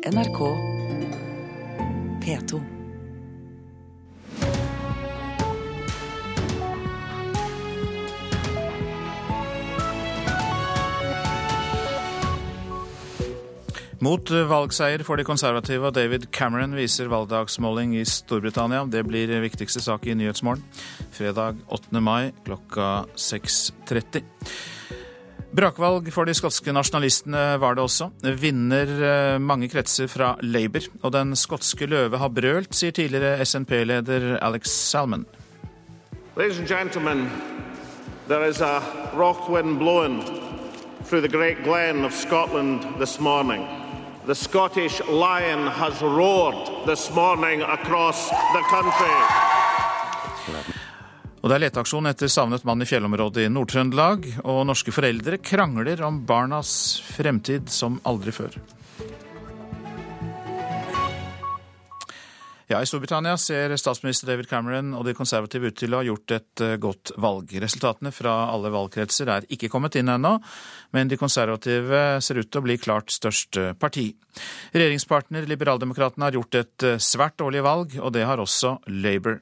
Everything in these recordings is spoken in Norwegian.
NRK P2. Mot valgseier for de konservative og David Cameron viser valgdagsmåling i Storbritannia. Det blir viktigste sak i Nyhetsmorgen fredag 8. mai klokka 6.30. Brakvalg for de skotske nasjonalistene var det også. Vinner eh, mange kretser fra Labour. Og den skotske løve har brølt, sier tidligere SNP-leder Alex Salmon. There is a rock blowing through the great glen of Scotland this morning. The Scottish lion has roared this morning across the country. Og det er leteaksjon etter savnet mann i fjellområdet i Nord-Trøndelag. Og norske foreldre krangler om barnas fremtid som aldri før. Ja, I Storbritannia ser statsminister David Cameron og de konservative ut til å ha gjort et eh, godt valg. Resultatene fra alle valgkretser er ikke kommet inn ennå, men de konservative ser ut til å bli klart største parti. Regjeringspartner Liberaldemokratene har gjort et eh, svært dårlig valg, og det har også Labour.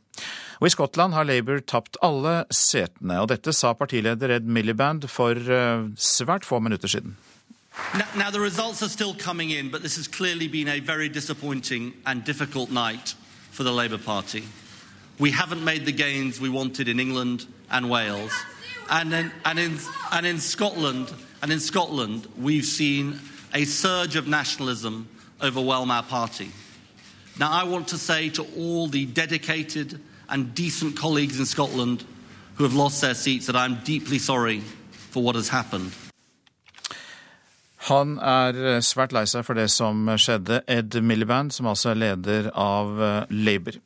Og I Skottland har Labour tapt alle setene, og dette sa partileder Ed Miliband for eh, svært få minutter siden. Now, the results are still coming in, for the Labour Party. We haven't made the gains we wanted in England and Wales, and in, and in, and in Scotland. And in Scotland, we've seen a surge of nationalism overwhelm our party. Now, I want to say to all the dedicated and decent colleagues in Scotland who have lost their seats that I'm deeply sorry for what has happened. Han er eh, svært lei seg for det som skjedde. Ed Miliband, som altså er leder av eh, Labour.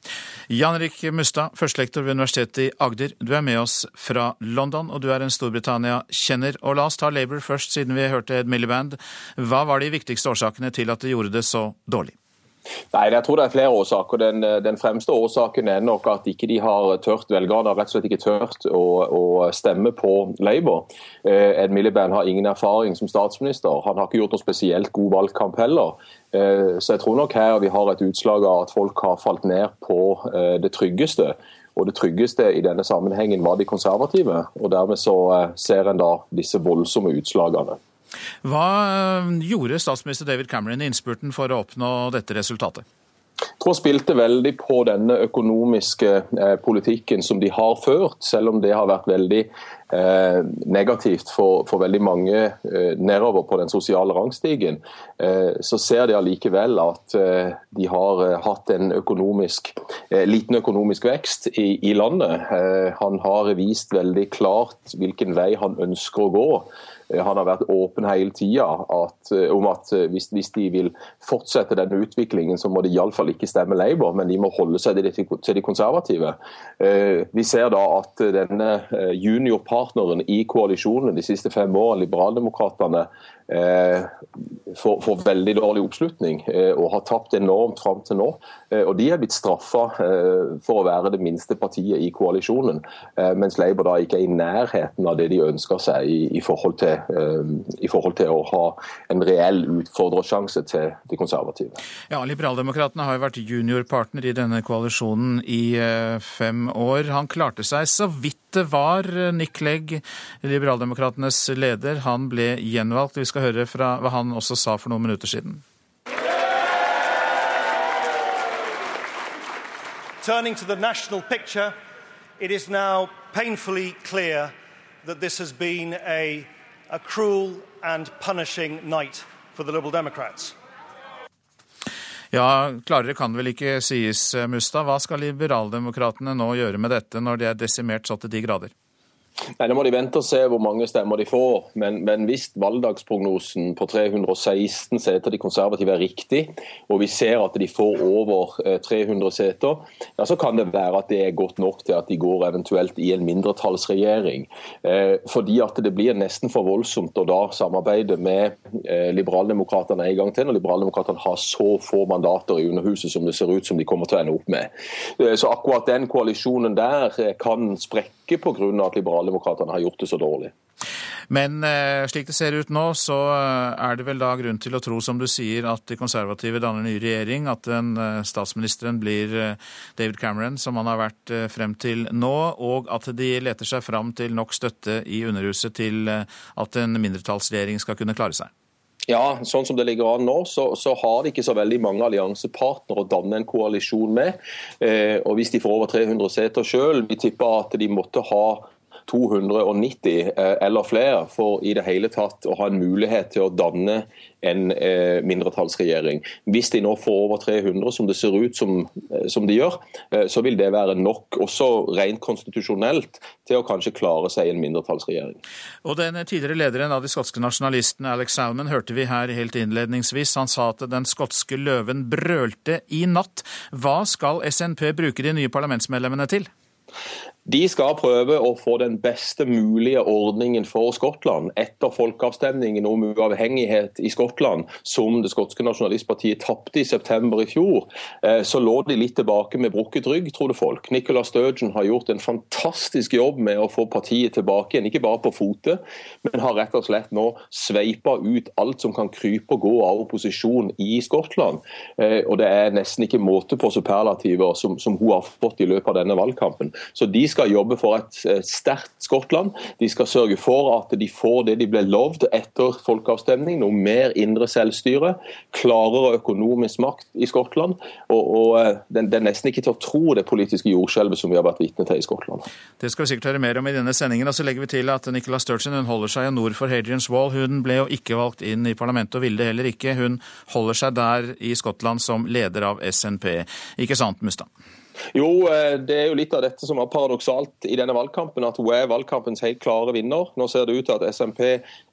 Jan Erik Mustad, førstelektor ved Universitetet i Agder. Du er med oss fra London, og du er en Storbritannia-kjenner. Og la oss ta Labour først, siden vi hørte Ed Miliband. Hva var de viktigste årsakene til at de gjorde det så dårlig? Nei, Jeg tror det er flere årsaker. Den, den, fremste årsaken er nok at ikke de har tørt, velgerne har rett og slett ikke tørt å, å stemme på Labour. Eh, Ed Miliband har ingen erfaring som statsminister. Han har ikke gjort noe spesielt god valgkamp heller. Eh, så jeg tror nok her vi har et utslag av at folk har falt ned på eh, det tryggeste. Og det tryggeste i denne sammenhengen var de konservative. og Dermed så ser en da disse voldsomme utslagene. Hva eh, gjorde statsminister David Cameron i innspurten for å oppnå dette resultatet? Jeg tror spilte veldig på denne økonomiske eh, politikken som de har ført, selv om det har vært veldig eh, negativt for, for, veldig mange eh, nedover på den sosiale rangstigen. Eh, så ser de allikevel at eh, de har hatt en økonomisk, liten økonomisk vekst i, i landet. han har vist veldig klart hvilken vei han ønsker å gå. Eh, han har vært åpen hele tida eh, om at eh, hvis, hvis, de vil fortsette denne utviklingen, så må de iallfall ikke stemme Labour, men de må holde seg til de konservative. Vi ser da at denne juniorpartneren i koalisjonen de siste fem årene, Liberaldemokratene, får, får, veldig dårlig oppslutning og har tapt enormt fram til nå. Og De er blitt straffa for å være det minste partiet i koalisjonen, mens Labour da ikke er i nærheten av det de ønsker seg i, i forhold til i forhold til å ha en reell utfordrersjanse til de konservative. Ja, Liberaldemokratene har jo vært juniorpartner i denne koalisjonen i eh, fem år. Han klarte seg så vidt det var. Nick Legg, Liberaldemokratenes leder, han ble gjenvalgt. Vi skal høre fra hva han også sa for noen minutter siden. Turning to the national picture, it is now painfully clear that this has been a a cruel and punishing night for the Liberal Democrats. Ja, Klarere kan vel ikke sies, Mustad. Hva skal liberaldemokratene nå gjøre med dette, når de er desimert så til de grader? Nei, Nå må de vente og se hvor mange stemmer de får. Men, men hvis valgdagsprognosen på 316 seter de konservative er riktig, og vi ser at de får over 300 eh, seter, ja, så kan det være at det er godt nok til at de går eventuelt i en mindretallsregjering. Eh, fordi at det blir nesten for voldsomt å da samarbeide med eh, liberaldemokratene en gang til, når liberaldemokratene har så få mandater i Underhuset som det ser ut som de kommer til å ende opp med. Eh, så akkurat den koalisjonen der eh, kan sprekke pga. at liberaldemokratene har gjort det så dårlig. Men eh, slik det ser ut nå, så eh, er det vel da grunn til å tro, som du sier, at de konservative danner ny regjering, at den statsministeren blir David Cameron, som han har vært frem til nå, og at de leter seg fram til nok støtte i Underhuset til at en mindretallsregjering skal kunne klare seg. Ja, sånn som det ligger an nå, så, så, har de ikke så veldig mange alliansepartnere å danne en koalisjon med. Eh, og Hvis de får over 300 seter sjøl, vi tipper at de måtte ha 290 eh, eller flere for i det hele tatt å ha en mulighet til å danne en eh, mindretallsregjering. Hvis de nå får over 300, som det ser ut som, eh, som de gjør, så vil det være nok, også rent konstitusjonelt, til å kanskje klare seg i en mindretallsregjering. Og Den tidligere lederen av de skotske nasjonalistene, Alex Salmon, hørte vi her helt innledningsvis. Han sa at den skotske løven brølte i natt. Hva skal SNP bruke de nye parlamentsmedlemmene til? De skal prøve å få den beste mulige ordningen for Skottland etter folkeavstemningen om uavhengighet i Skottland, som det skotske nasjonalistpartiet tapte i september i fjor. Eh, så lå de litt tilbake med brukket rygg, trodde folk. Nicola Sturgeon har gjort en fantastisk jobb med å få partiet tilbake igjen, ikke bare på fote, men har rett og slett nå sveipa ut alt som kan krype og gå av opposisjon i Skottland. Eh, og det er nesten ikke måte på superlativer som, som hun har fått i løpet av denne valgkampen. Så de skal jobbe for et eh, sterkt Skottland. De skal sørge for at de får det de ble lovd etter folkeavstemning, noe mer indre selvstyre, klarere økonomisk makt i Skottland. Og, og eh, det, er nesten ikke til å tro det politiske jordskjelvet som vi har vært vitne til i Skottland. Det skal vi sikkert høre mer om i denne sendingen. og Så legger vi til at Nicola Sturgeon hun holder seg nord for Hadrian's Wall. Hun ble jo ikke valgt inn i parlamentet og ville det heller ikke. Hun holder seg der i Skottland som leder av SNP. Ikke sant, Mustad? Jo, eh, det er jo litt av dette som var paradoksalt i denne valgkampen. At hun er valgkampens helt klare vinner. Nå ser det ut til at SMP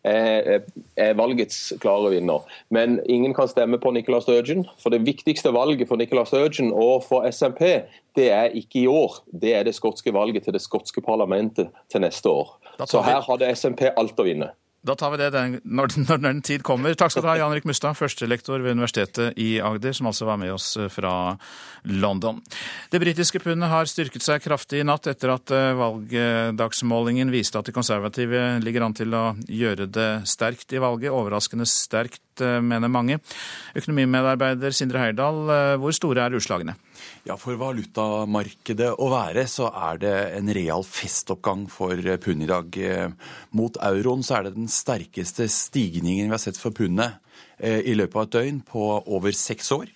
er, er valgets klare vinner. Men ingen kan stemme på Nicola Sturgeon. For det viktigste valget for Nicola Sturgeon og for SMP, det er ikke i år. Det er det skotske valget til det skotske parlamentet til neste år. Så her hadde SMP alt å vinne. Da tar vi det den, når, når, den tid kommer. Takk skal du ha, Jan Rik Mustad, førstelektor ved Universitetet i Agder, som altså var med oss eh, fra London. Det britiske pundet har styrket seg kraftig i natt etter at eh, valgdagsmålingen viste at de konservative ligger an til å gjøre det sterkt i valget. Overraskende sterkt, eh, mener mange. Økonomimedarbeider Sindre Heirdal, hvor store er utslagene? Ja, For valutamarkedet å være, så er det en real festoppgang for pund i dag. Mot euroen så er det den sterkeste stigningen vi har sett for pundet eh, i løpet av et døgn på over seks år.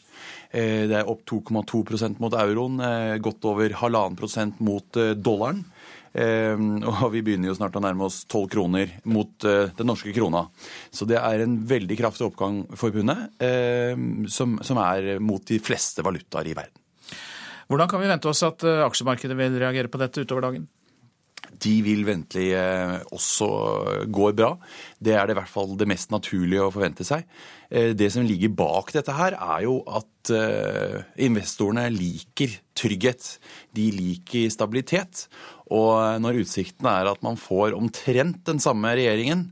Eh, det er opp 2,2% mot euroen, eh, godt over halvannen prosent mot dollaren. Og vi begynner jo snart å nærme oss 12 kroner mot den norske krona. Så det er en veldig kraftig oppgang for pundet, som er mot de fleste valutaer i verden. Hvordan kan vi vente oss at eh, aksjemarkedet vil reagere på dette utover dagen? De vil ventelig eh, også gå bra. Det er det i hvert fall det mest naturlige å forvente seg. Eh, det som ligger bak dette her, er jo at investorene liker trygghet. De liker stabilitet. Og når utsikten er at man får omtrent den samme regjeringen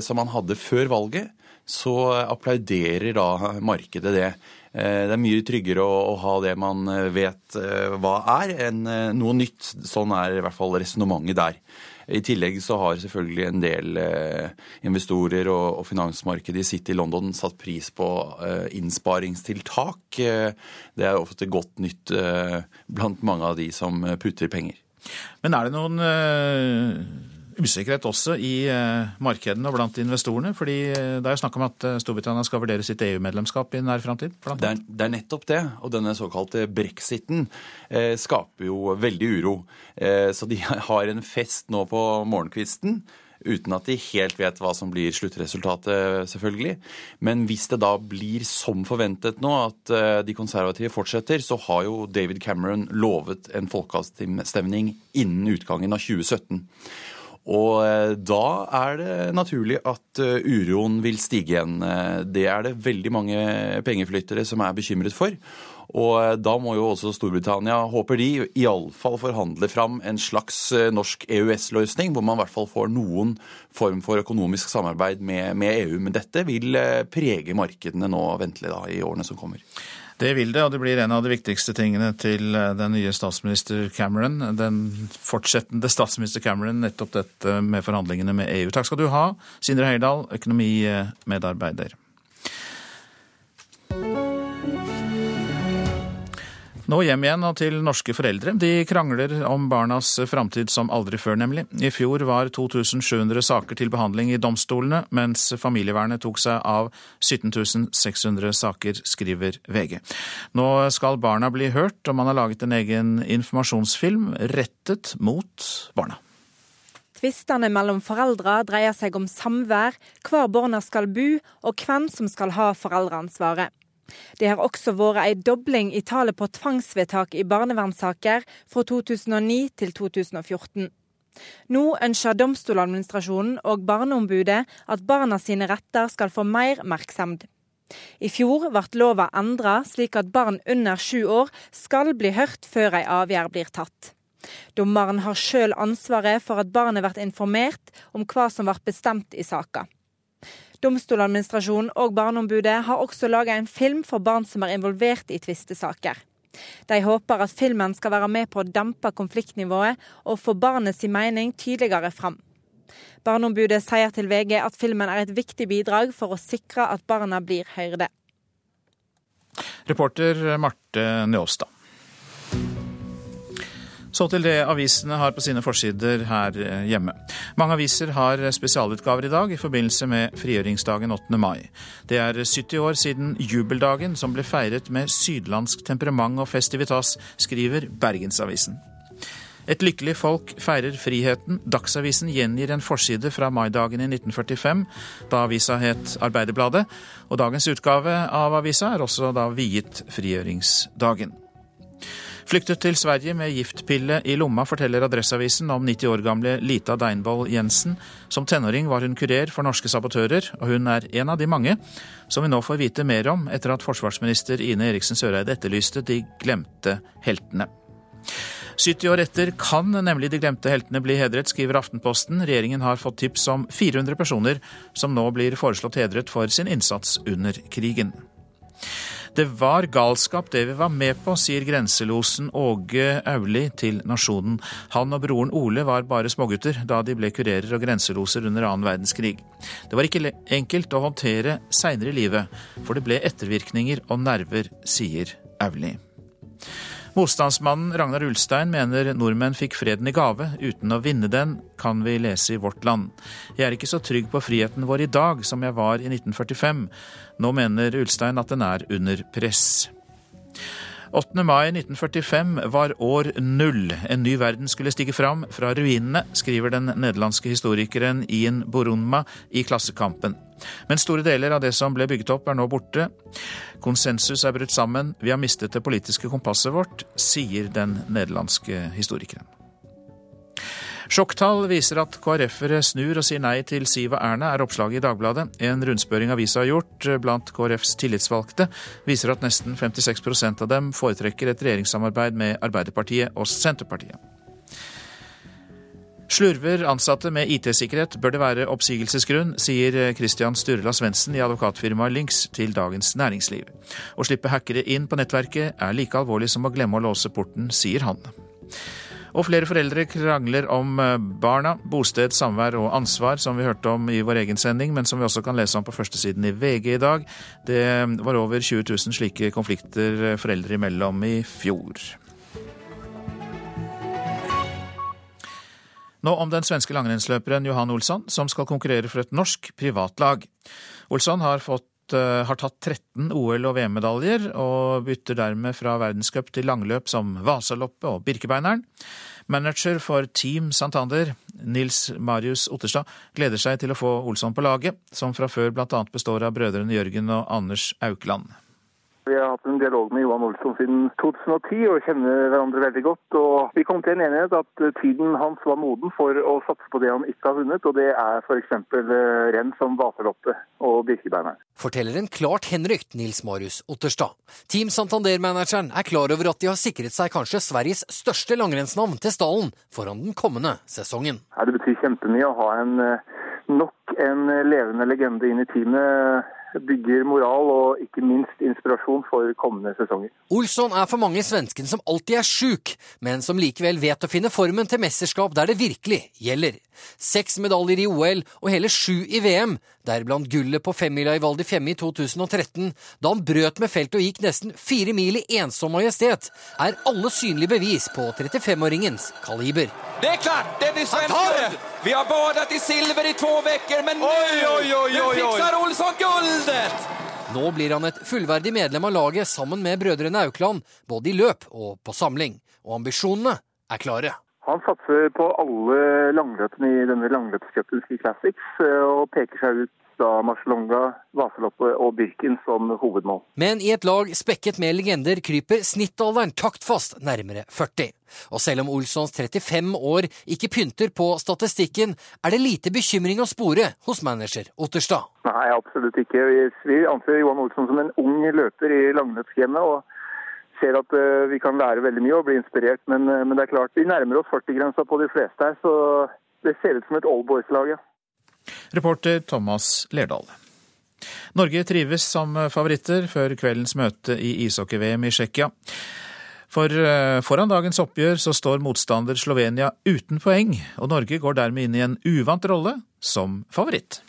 som man hadde før valget, så applauderer da markedet det. Eh, det er mye tryggere å, ha det man eh, vet eh, hva er, enn noe nytt. Sånn er i hvert fall resonnementet der. I tillegg så har selvfølgelig en del investorer og, finansmarkedet i City London satt pris på innsparingstiltak. Det er ofte godt nytt blant mange av de som putter penger. Men er det noen usikkerhet også i eh, markedene og blant investorene. fordi eh, Det er jo snakk om at eh, Storbritannia skal vurdere sitt EU-medlemskap i nær framtid. Det, det, er nettopp det. Og denne såkalte brexiten eh, skaper jo veldig uro. Eh, så de har en fest nå på morgenkvisten. Uten at de helt vet hva som blir sluttresultatet, selvfølgelig. Men hvis det da blir som forventet nå, at de konservative fortsetter, så har jo David Cameron lovet en folkeavstemning innen utgangen av 2017. Og eh, da er det naturlig at eh, uroen vil stige igjen. Eh, det er det veldig mange pengeflyttere som er bekymret for. Og da må jo også Storbritannia, håper de, iallfall forhandle fram en slags norsk EØS-løsning, hvor man i hvert fall får noen form for økonomisk samarbeid med, med EU. Men dette vil prege markedene nå ventelig da, i årene som kommer. Det vil det, og det blir en av de viktigste tingene til eh, den nye statsminister Cameron. Den fortsettende statsminister Cameron, nettopp dette med forhandlingene med EU. Takk skal du ha, Sindre Heyerdahl, økonomimedarbeider. Nå hjem igjen og til norske foreldre. De krangler om barnas framtid som aldri før, nemlig. I fjor var 2700 saker til behandling i domstolene, mens familievernet tok seg av 17600 saker, skriver VG. Nå skal barna bli hørt, og man har laget en egen informasjonsfilm rettet mot barna. Tvistene mellom foreldre dreier seg om samvær, hvor barna skal bo og hvem som skal ha foreldreansvaret. Det har også vært ei dobling i tallet på tvangsvedtak i barnevernssaker fra 2009 til 2014. Nå ønsker Domstoladministrasjonen og Barneombudet at barna sine retter skal få mer merksemd. I fjor ble lova endra slik at barn under sju år skal bli hørt før ei avgjør blir tatt. Dommeren har sjøl ansvaret for at barnet blir informert om hva som ble bestemt i saka. Domstoladministrasjonen og Barneombudet har også laga en film for barn som er involvert i tvistesaker. De håper at filmen skal være med på å dempe konfliktnivået og få barnets mening tydeligere fram. Barneombudet sier til VG at filmen er et viktig bidrag for å sikre at barna blir hørte. Reporter Marte Njåstad. Så til det avisene har på sine forsider her eh, hjemme. Mange aviser har spesialutgaver i dag i forbindelse med frigjøringsdagen 8. mai. Det er 70 år siden jubeldagen, som ble feiret med sydlandsk temperament og festivitas, skriver Bergensavisen. Et lykkelig folk feirer friheten. Dagsavisen gjengir en forside fra maidagen i 1945, da avisa het Arbeiderbladet. Og dagens utgave av avisa er også da viet frigjøringsdagen. Flyktet til Sverige med giftpille i lomma, forteller Adresseavisen om 90 år gamle Lita Deinvoll Jensen. Som tenåring var hun kurer for norske sabotører, og hun er en av de mange som vi nå får vite mer om etter at forsvarsminister Ine Eriksen Søreide etterlyste de glemte heltene. 70 år etter kan nemlig de glemte heltene bli hedret, skriver Aftenposten. Regjeringen har fått tips om 400 personer som nå blir foreslått hedret for sin innsats under krigen. Det var galskap det vi var med på, sier grenselosen Åge Auli til Nasjonen. Han og broren Ole var bare smågutter da de ble kurerer og grenseloser under annen verdenskrig. Det var ikke enkelt å håndtere seinere i livet, for det ble ettervirkninger og nerver, sier Auli. Motstandsmannen Ragnar Ulstein mener nordmenn fikk freden i gave uten å vinne den, kan vi lese i Vårt Land. Jeg er ikke så trygg på friheten vår i dag som jeg var i 1945. Nå mener Ulstein at den er under press. 8. mai 1945 var år null. En ny verden skulle stige fram fra ruinene, skriver den nederlandske historikeren Ian Borunma i Klassekampen. Men store deler av det som ble bygget opp, er nå borte. Konsensus er brutt sammen. Vi har mistet det politiske kompasset vårt, sier den nederlandske historikeren. Sjokktall viser at KrF-ere snur og sier nei til Siv og Erna, er oppslaget i Dagbladet. En rundspørring avisa har gjort blant KrFs tillitsvalgte, viser at nesten 56% av dem foretrekker et regjeringssamarbeid med Arbeiderpartiet og Senterpartiet. Slurver ansatte med IT-sikkerhet bør det være oppsigelsesgrunn, sier Christian Sturla Svendsen i advokatfirmaet Lynx til Dagens Næringsliv. Å slippe hackere inn på nettverket er like alvorlig som å glemme å låse porten, sier han. Og flere foreldre krangler om eh, barna, bosted, samvær og ansvar, som vi hørte om i vår egen sending, men som vi også kan lese om på førstesiden i VG i dag. Det var over 20 000 slike konflikter foreldre imellom i fjor. Nå om den svenske langrennsløperen Johan Olsson, som skal konkurrere for et norsk privatlag. Olsson har, fått, uh, har tatt 13 OL- og VM-medaljer, og bytter dermed fra verdenscup til langløp som Vasaloppet og Birkebeineren. Manager for Team Santander, Nils Marius Otterstad, gleder seg til å få Olsson på laget, som fra før bl.a. består av brødrene Jørgen og Anders Aukland. Vi har hatt en dialog med Johan Olsson siden 2010 og kjenner hverandre veldig godt. og Vi kom til en enighet at tiden hans var moden for å satse på det han ikke har vunnet, og det er f.eks. Eh, renn som vaterloppet og Birkebeineren. Forteller en klart henrykt Nils Marius Otterstad. Team Santander-manageren er klar over at de har sikret seg kanskje Sveriges største langrennsnavn til stallen foran den kommende sesongen. Det betyr kjempemye å ha en eh, nok en levende legende inn i teamet bygger moral og ikke minst inspirasjon for kommende sesonger. Olsson er for mange svensken som alltid er sjuk, men som likevel vet å finne formen til mesterskap der det virkelig gjelder. Seks medaljer i OL og hele sju i VM, deriblant gullet på femmila i Val di Fiemme i 2013, da han brøt med feltet og gikk nesten fire mil i ensom majestet, er alle synlige bevis på 35-åringens kaliber. Det er klart! Det blir svensk gull! Vi har badet i silver i to uker, men nå fikser Olsson guldet! Nå blir han et fullverdig medlem av laget sammen med brødrene Aukland, både i løp og på samling. Og ambisjonene er klare. Han satser på alle langløpene i denne langløpscupen Ski Classics, eh, og peker seg ut da Marcelonga, Vaseloppet og Birken som hovedmål. Men i et lag spekket med legender kryper snittalderen taktfast nærmere 40. Og selv om Olssons 35 år ikke pynter på statistikken, er det lite bekymring å spore hos manager Otterstad. Nei, absolutt ikke. Vi anser Johan Olsson som en ung løper i langrennsskremmet. og ser at uh, vi kan lære veldig mye og bli inspirert, men, uh, men det er klart vi nærmer oss 40-grensa på de fleste her, så det ser ut som et oldboys-lag. Ja. Reporter Thomas Lerdal. Norge trives som favoritter før kveldens møte i ishockey-VM i Tsjekkia. For eh, foran dagens oppgjør så står motstander Slovenia uten poeng, og Norge går dermed inn i en uvant rolle som favoritt.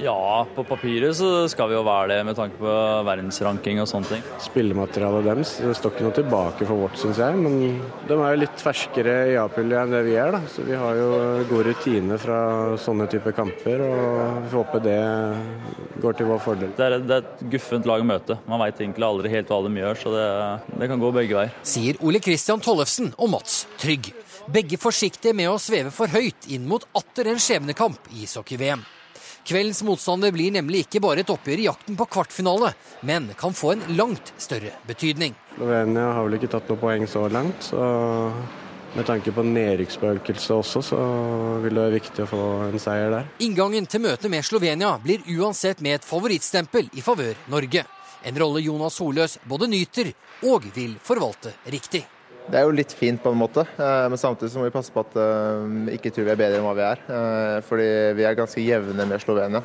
Ja, på papiret så skal vi jo være det med tanke på verdensranking og sånne ting. Spillematerialet deres det står ikke noe tilbake for vårt, syns jeg. Men de er jo litt ferskere i A-pulje enn det vi er. da. Så vi har jo god rutine fra sånne typer kamper, og vi håper det går til vår fordel. Det er, det er et guffent lag å møte. Man veit egentlig aldri helt hva de gjør, så det, det kan gå begge veier. Sier Ole Kristian Tollefsen og Mats Trygg. Begge forsiktige med å sveve for høyt inn mot atter en skjebnekamp i ishockey-VM. Kveldens motstander blir nemlig ikke bare et oppgjør i jakten på kvartfinale, men kan få en langt større betydning. Slovenia har vel ikke tatt noe poeng så langt, så med tanke på nedrykksspøkelset også, så vil det være viktig å få en seier der. Inngangen til møtet med Slovenia blir uansett med et favorittstempel i favør Norge. En rolle Jonas Soløs både nyter og vil forvalte riktig. Det er jo litt fint på en måte, eh, men samtidig så må vi passe på at vi eh, ikke tror vi er bedre enn hva vi er. Eh, fordi vi er ganske jevne med Slovenia.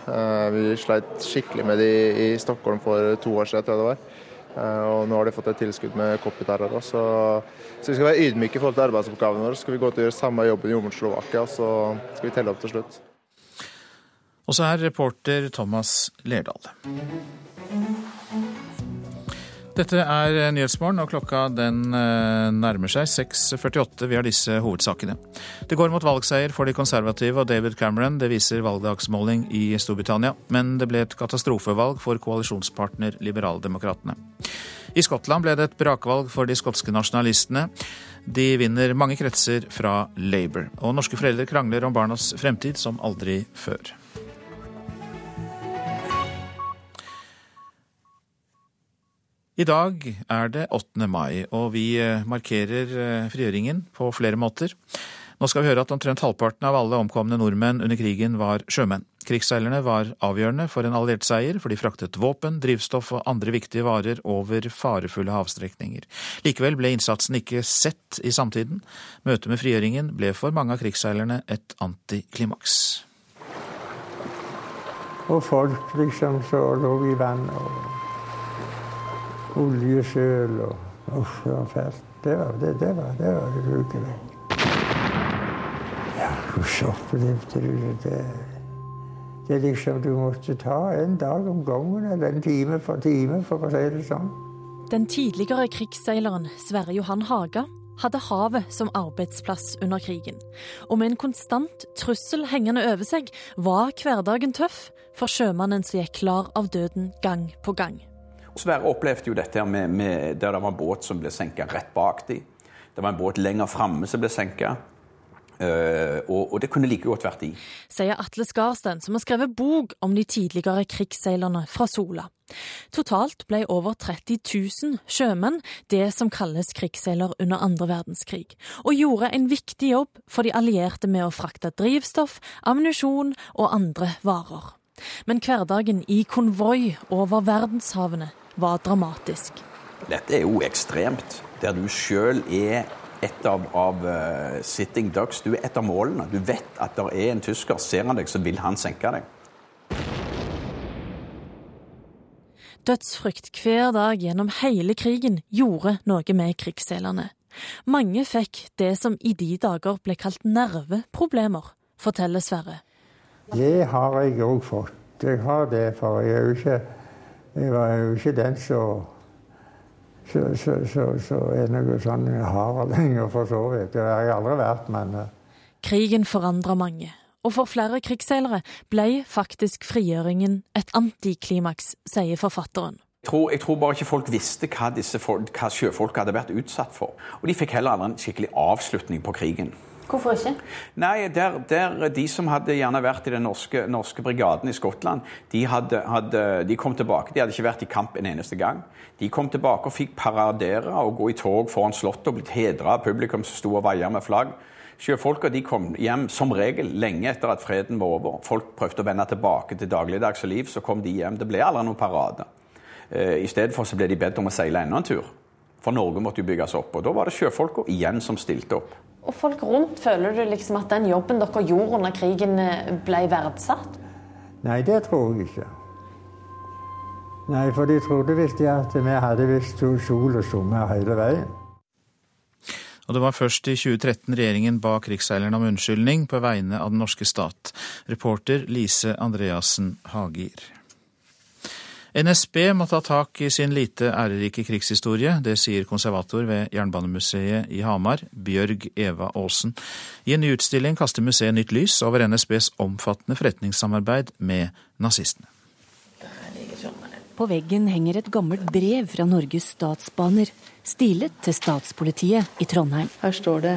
Vi sleit skikkelig med de i Stockholm for to år siden, tror jeg det var. Og nå har de fått et tilskudd med copyterror. Så, så vi skal være ydmyke i forhold til arbeidsoppgavene våre. Så skal vi gå til å gjøre samme jobben vi gjorde mot Slovakia, og så skal vi telle opp til slutt. Og så er reporter Thomas Lerdal. Dette er Nyhetsmorgen, og klokka den eh, nærmer seg 6.48. Vi har disse hovedsakene. Det går mot valgseier for de konservative og David Cameron. Det viser valgdagsmåling i Storbritannia. Men det ble et katastrofevalg for koalisjonspartner Liberaldemokratene. I Skottland ble det et brakvalg for de skotske nasjonalistene. De vinner mange kretser fra Labour. Og norske foreldre krangler om barnas fremtid som aldri før. I dag er det 8. mai, og vi eh, markerer eh, frigjøringen på flere måter. Nå skal vi høre at omtrent halvparten av alle omkomne nordmenn under krigen var sjømenn. Krigsseilerne var avgjørende for en alliert seier, for de fraktet våpen, drivstoff og andre viktige varer over farefulle havstrekninger. Likevel ble innsatsen ikke sett i samtiden. Møtet med frigjøringen ble for mange av krigsseilerne et antiklimaks. Og folk liksom så lå i vann og oljesøl og Uff, det var fælt. Det var det, det var, det var ugreit. Ja, hvordan opplevde du det? Det er liksom du måtte ta en dag om gangen, eller en time for time, for å si det sånn. Den tidligere krigsseileren Sverre Johan Haga hadde havet som arbeidsplass under krigen. Og med en konstant trussel hengende over seg var hverdagen tøff for sjømannen som gikk klar av døden gang på gang. Sverre opplevde jo dette med, med, der det var en båt som ble senka rett bak dem. Det var en båt lenger framme som ble senka. Uh, og, og, det kunne like godt vært de. Sier Atle Skarstein, som har skrevet bok om de tidligere krigsseilerne fra Sola. Totalt ble over 30 000 sjømenn det som kalles krigsseiler under andre verdenskrig, og gjorde en viktig jobb for de allierte med å frakte drivstoff, ammunisjon og andre varer. Men hverdagen i konvoi over verdenshavene var dramatisk. Dette er jo ekstremt, der du sjøl er et av, av uh, sitting ducks. Du er et av målene. Du vet at det er en tysker. Ser han deg, så vil han senke deg. Dødsfrykt hver dag gjennom hele krigen gjorde noe med krigsseilerne. Mange fikk det som i de dager ble kalt nerveproblemer, forteller Sverre. Det har jeg òg fått. Jeg har det, for jeg er jo ikke, jeg var jo ikke den som så, så, så, så er noe sånn hard lenger, for så vidt. Det har jeg aldri vært, men eh. Krigen forandra mange, og for flere krigsseilere ble faktisk frigjøringen et antiklimaks, sier forfatteren. Jeg tror, jeg tror, bare ikke folk visste hva, disse, hva sjøfolk hadde vært utsatt for. Og de fikk heller aldri en skikkelig avslutning på krigen. Hvorfor ikke? Nei, der, der, De som hadde gjerne vært i den norske, norske brigaden i Skottland, de, hadde, hadde, de, kom tilbake. De hadde ikke vært i kamp en eneste gang. De kom tilbake og fikk paradere og gå i tog foran Slottet og blitt hedra av publikum som sto og vaia med flagg. Sjøfolka kom hjem som regel lenge etter at freden var over. Folk prøvde å vende tilbake til dagligdags liv, så kom de hjem. Det ble aldri noen parade. Eh, I stedet for så ble de bedt om å seile enda en tur. For Norge måtte jo bygges opp. Og da var det sjøfolka igjen som stilte opp. Og folk rundt, føler du liksom at den jobben dere gjorde under krigen, eh, ble verdsatt? Nei, det tror jeg ikke. Nei, for de trodde visst at vi hadde visst sol og sommer hele veien. Og det var først i 2013 regjeringen ba krigsseilerne om unnskyldning på vegne av den norske stat. Reporter Lise Andreassen Hagir. NSB må ta tak i sin lite ærerike krigshistorie. Det sier konservator ved Jernbanemuseet i Hamar, Bjørg Eva Aasen. I en ny utstilling kaster museet nytt lys over NSBs omfattende forretningssamarbeid med nazistene. På veggen henger et gammelt brev fra Norges Statsbaner, stilet til statspolitiet i Trondheim. Her står det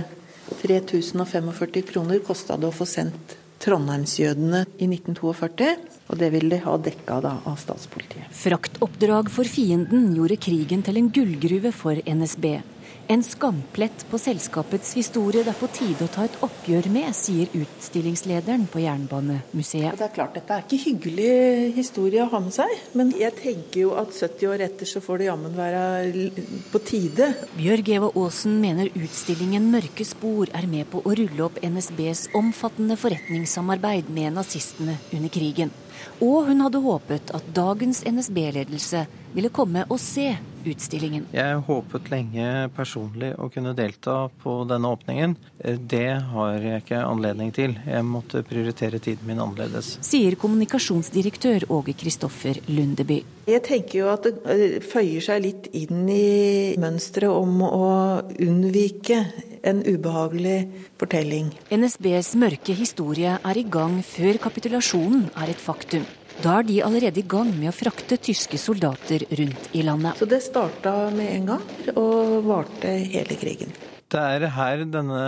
3045 kroner kosta det å få sendt trondheimsjødene i 1942. Og det ville de ha dekka da, av statspolitiet. Fraktoppdrag for fienden gjorde krigen til en gullgruve for NSB. En skamplett på selskapets historie det er på tide å ta et oppgjør med, sier utstillingslederen på Jernbanemuseet. Det er klart, Dette er ikke hyggelig historie å ha med seg, men jeg tenker jo at 70 år etter så får det jammen være på tide. Bjørg Eva Aasen mener utstillingen 'Mørke spor' er med på å rulle opp NSBs omfattende forretningssamarbeid med nazistene under krigen. Og hun hadde håpet at dagens NSB-ledelse ville komme og se utstillingen. Jeg håpet lenge personlig å kunne delta på denne åpningen. Det har jeg ikke anledning til. Jeg måtte prioritere tiden min annerledes. Sier kommunikasjonsdirektør Åge Kristoffer Lundeby. Jeg tenker jo at det eh, føyer seg litt inn i mønsteret om å unnvike en ubehagelig fortelling. NSBs mørke historie er i gang før kapitulasjonen er et faktum. Da er de allerede i gang med å frakte tyske soldater rundt i landet. Så det starta med en gang, og varte hele krigen. Det er her denne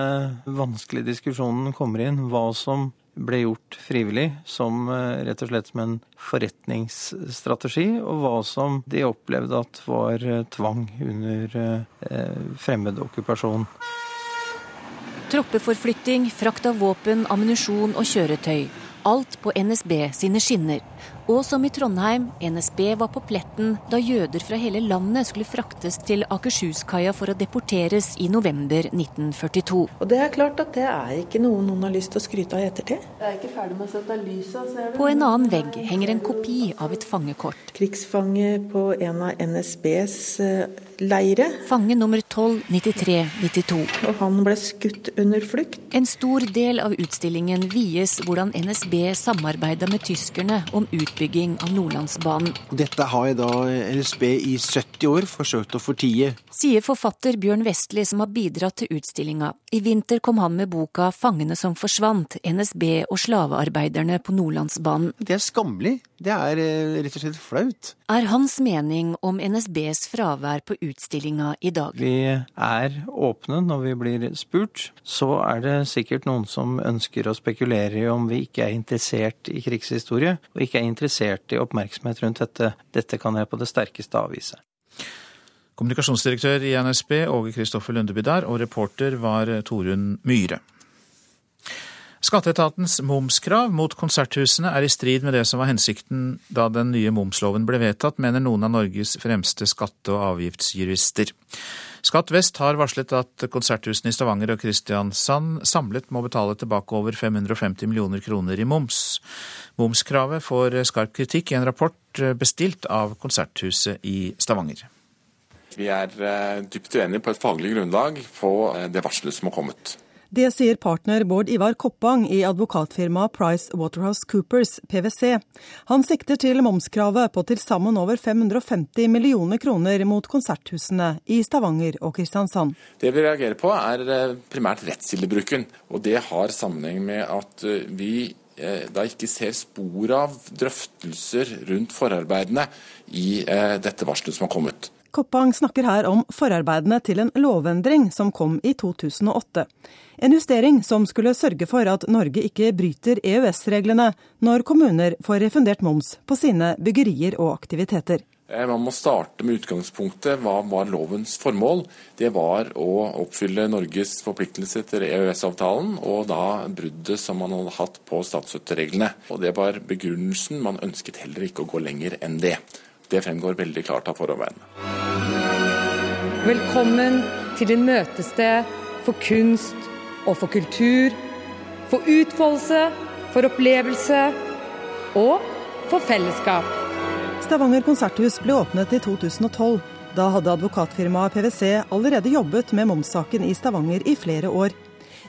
vanskelige diskusjonen kommer inn. Hva som ble gjort frivillig, som eh, rett og slett som en forretningsstrategi, og hva som de opplevde at var eh, tvang under eh, fremmed okkupasjon. Troppeforflytting, frakt av våpen, ammunisjon og kjøretøy. Alt på NSB sine skinner. Og som i Trondheim, NSB var på pletten da jøder fra hele landet skulle fraktes til Akershus-kaia for å deporteres i november 1942. Og det er klart at det er ikke noe noen har lyst til å skryte av i ettertid. Jeg er ikke ferdig med å sette lyset, ser du. På en annen vegg henger en kopi av et fangekort. Krigsfange på en av NSBs eh, leire. Fange nummer 129392. Og han ble skutt under flukt. En stor del av utstillingen vies hvordan NSB samarbeida med tyskerne om utbygging utbygging av Nordlandsbanen. Dette har da NSB i 70 år forsøkt å fortie. Sier forfatter Bjørn Vestli, som har bidratt til utstillinga. I vinter kom han med boka 'Fangene som forsvant NSB og slavearbeiderne på Nordlandsbanen'. Det er skammelig. Det er rett og slett flaut. Er hans mening om NSBs fravær på utstillinga i dag? Vi er åpne når vi blir spurt, så er det sikkert noen som ønsker å spekulere i om vi ikke er interessert i krigshistorie, og ikke er interessert i oppmerksomhet rundt dette. Dette kan jeg på det sterkeste avvise. Kommunikasjonsdirektør i NSB Åge Kristoffer Lundeby der, og reporter var Torunn Myhre. Skatteetatens momskrav mot konserthusene er i strid med det som var hensikten da den nye momsloven ble vedtatt, mener noen av Norges fremste skatte- og avgiftsjurister. Skatt Vest har varslet at konserthusene i Stavanger og Kristiansand samlet må betale tilbake over 550 millioner kroner i moms. Momskravet får skarp kritikk i en rapport bestilt av Konserthuset i Stavanger. Vi er eh, dypt uenige på et faglig grunnlag på eh, det varselet som har kommet. Det sier partner Bård Ivar Koppang i advokatfirmaet Price Waterhouse Coopers, PwC. Han sikter til momskravet på til sammen over 550 millioner kroner mot konserthusene i Stavanger og Kristiansand. Det vi reagerer på er eh, primært rettskildebruken. Og det har sammenheng med at vi da ikke ser spor av drøftelser rundt forarbeidene i dette varselet som har kommet. Koppang snakker her om forarbeidene til en lovendring som kom i 2008. En justering som skulle sørge for at Norge ikke bryter EØS-reglene når kommuner får refundert moms på sine byggerier og aktiviteter. Eh, man må starte med utgangspunktet. Hva var lovens formål? Det var å oppfylle Norges forpliktelse til EØS-avtalen, og da bruddet som man hadde hatt på statsstøttereglene. Og Det var begrunnelsen. Man ønsket heller ikke å gå lenger enn det. Det fremgår veldig klart av forarbeidene. Velkommen til din møtested for kunst og for kultur, for utfoldelse, for opplevelse og for fellesskap. Stavanger konserthus ble åpnet i 2012. Da hadde advokatfirmaet PwC allerede jobbet med momssaken i Stavanger i flere år.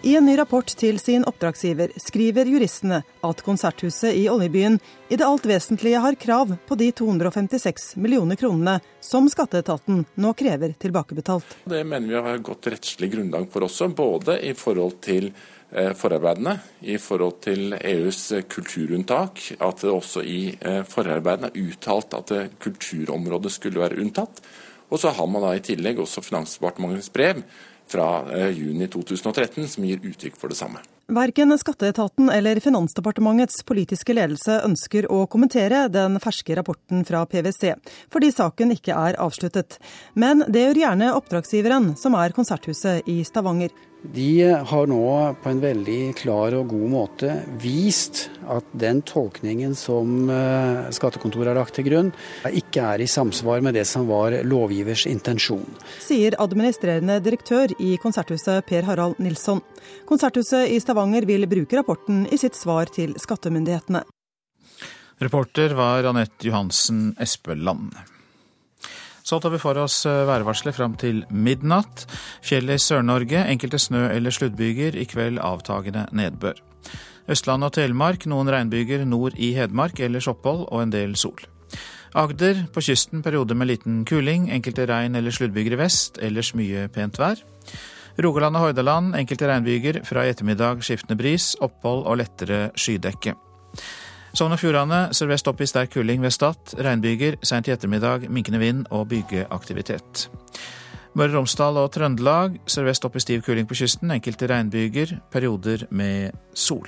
I en ny rapport til sin oppdragsgiver skriver juristene at Konserthuset i oljebyen i det alt vesentlige har krav på de 256 millioner kronene som skatteetaten nå krever tilbakebetalt. Det mener vi har godt rettslig grunnlag for også, både i forhold til eh, forarbeidene, i forhold til EUs kulturunntak, at det også i eh, forarbeidene er uttalt at kulturområdet skulle være unntatt. Og så har man da i tillegg også Finansdepartementets brev fra eh, juni 2013 som gir uttrykk for det samme. Verken skatteetaten eller Finansdepartementets politiske ledelse ønsker å kommentere den ferske rapporten fra PwC, fordi saken ikke er avsluttet. Men det gjør gjerne oppdragsgiveren, som er Konserthuset i Stavanger. De har nå på en veldig klar og god måte vist at den tolkningen som eh, skattekontoret har lagt til grunn, ikke er i samsvar med det som var lovgivers intensjon. Sier administrerende direktør i Konserthuset Per Harald Nilsson. Konserthuset i Stavanger vil bruke rapporten i sitt svar til skattemyndighetene. Reporter var Anette Johansen Espeland. Så tar vi for oss eh, værvarselet fram til midnatt. Fjellet i Sør-Norge, enkelte snø- eller sluddbyger. I kveld avtagende nedbør. Østland og Telemark noen regnbyger nord i Hedmark, ellers opphold og en del sol. Agder på kysten perioder med liten kuling, enkelte regn- eller sluddbyger i vest, ellers mye pent vær. Rogaland og Hordaland enkelte regnbyger, fra i ettermiddag skiftende bris, opphold og lettere skydekke. Sogn og Fjordane sørvest opp i sterk kuling ved Stad. Regnbyger seint i ettermiddag, minkende vind og bygeaktivitet. Møre og Romsdal og Trøndelag sørvest opp i stiv kuling på kysten. Enkelte regnbyger, perioder med sol.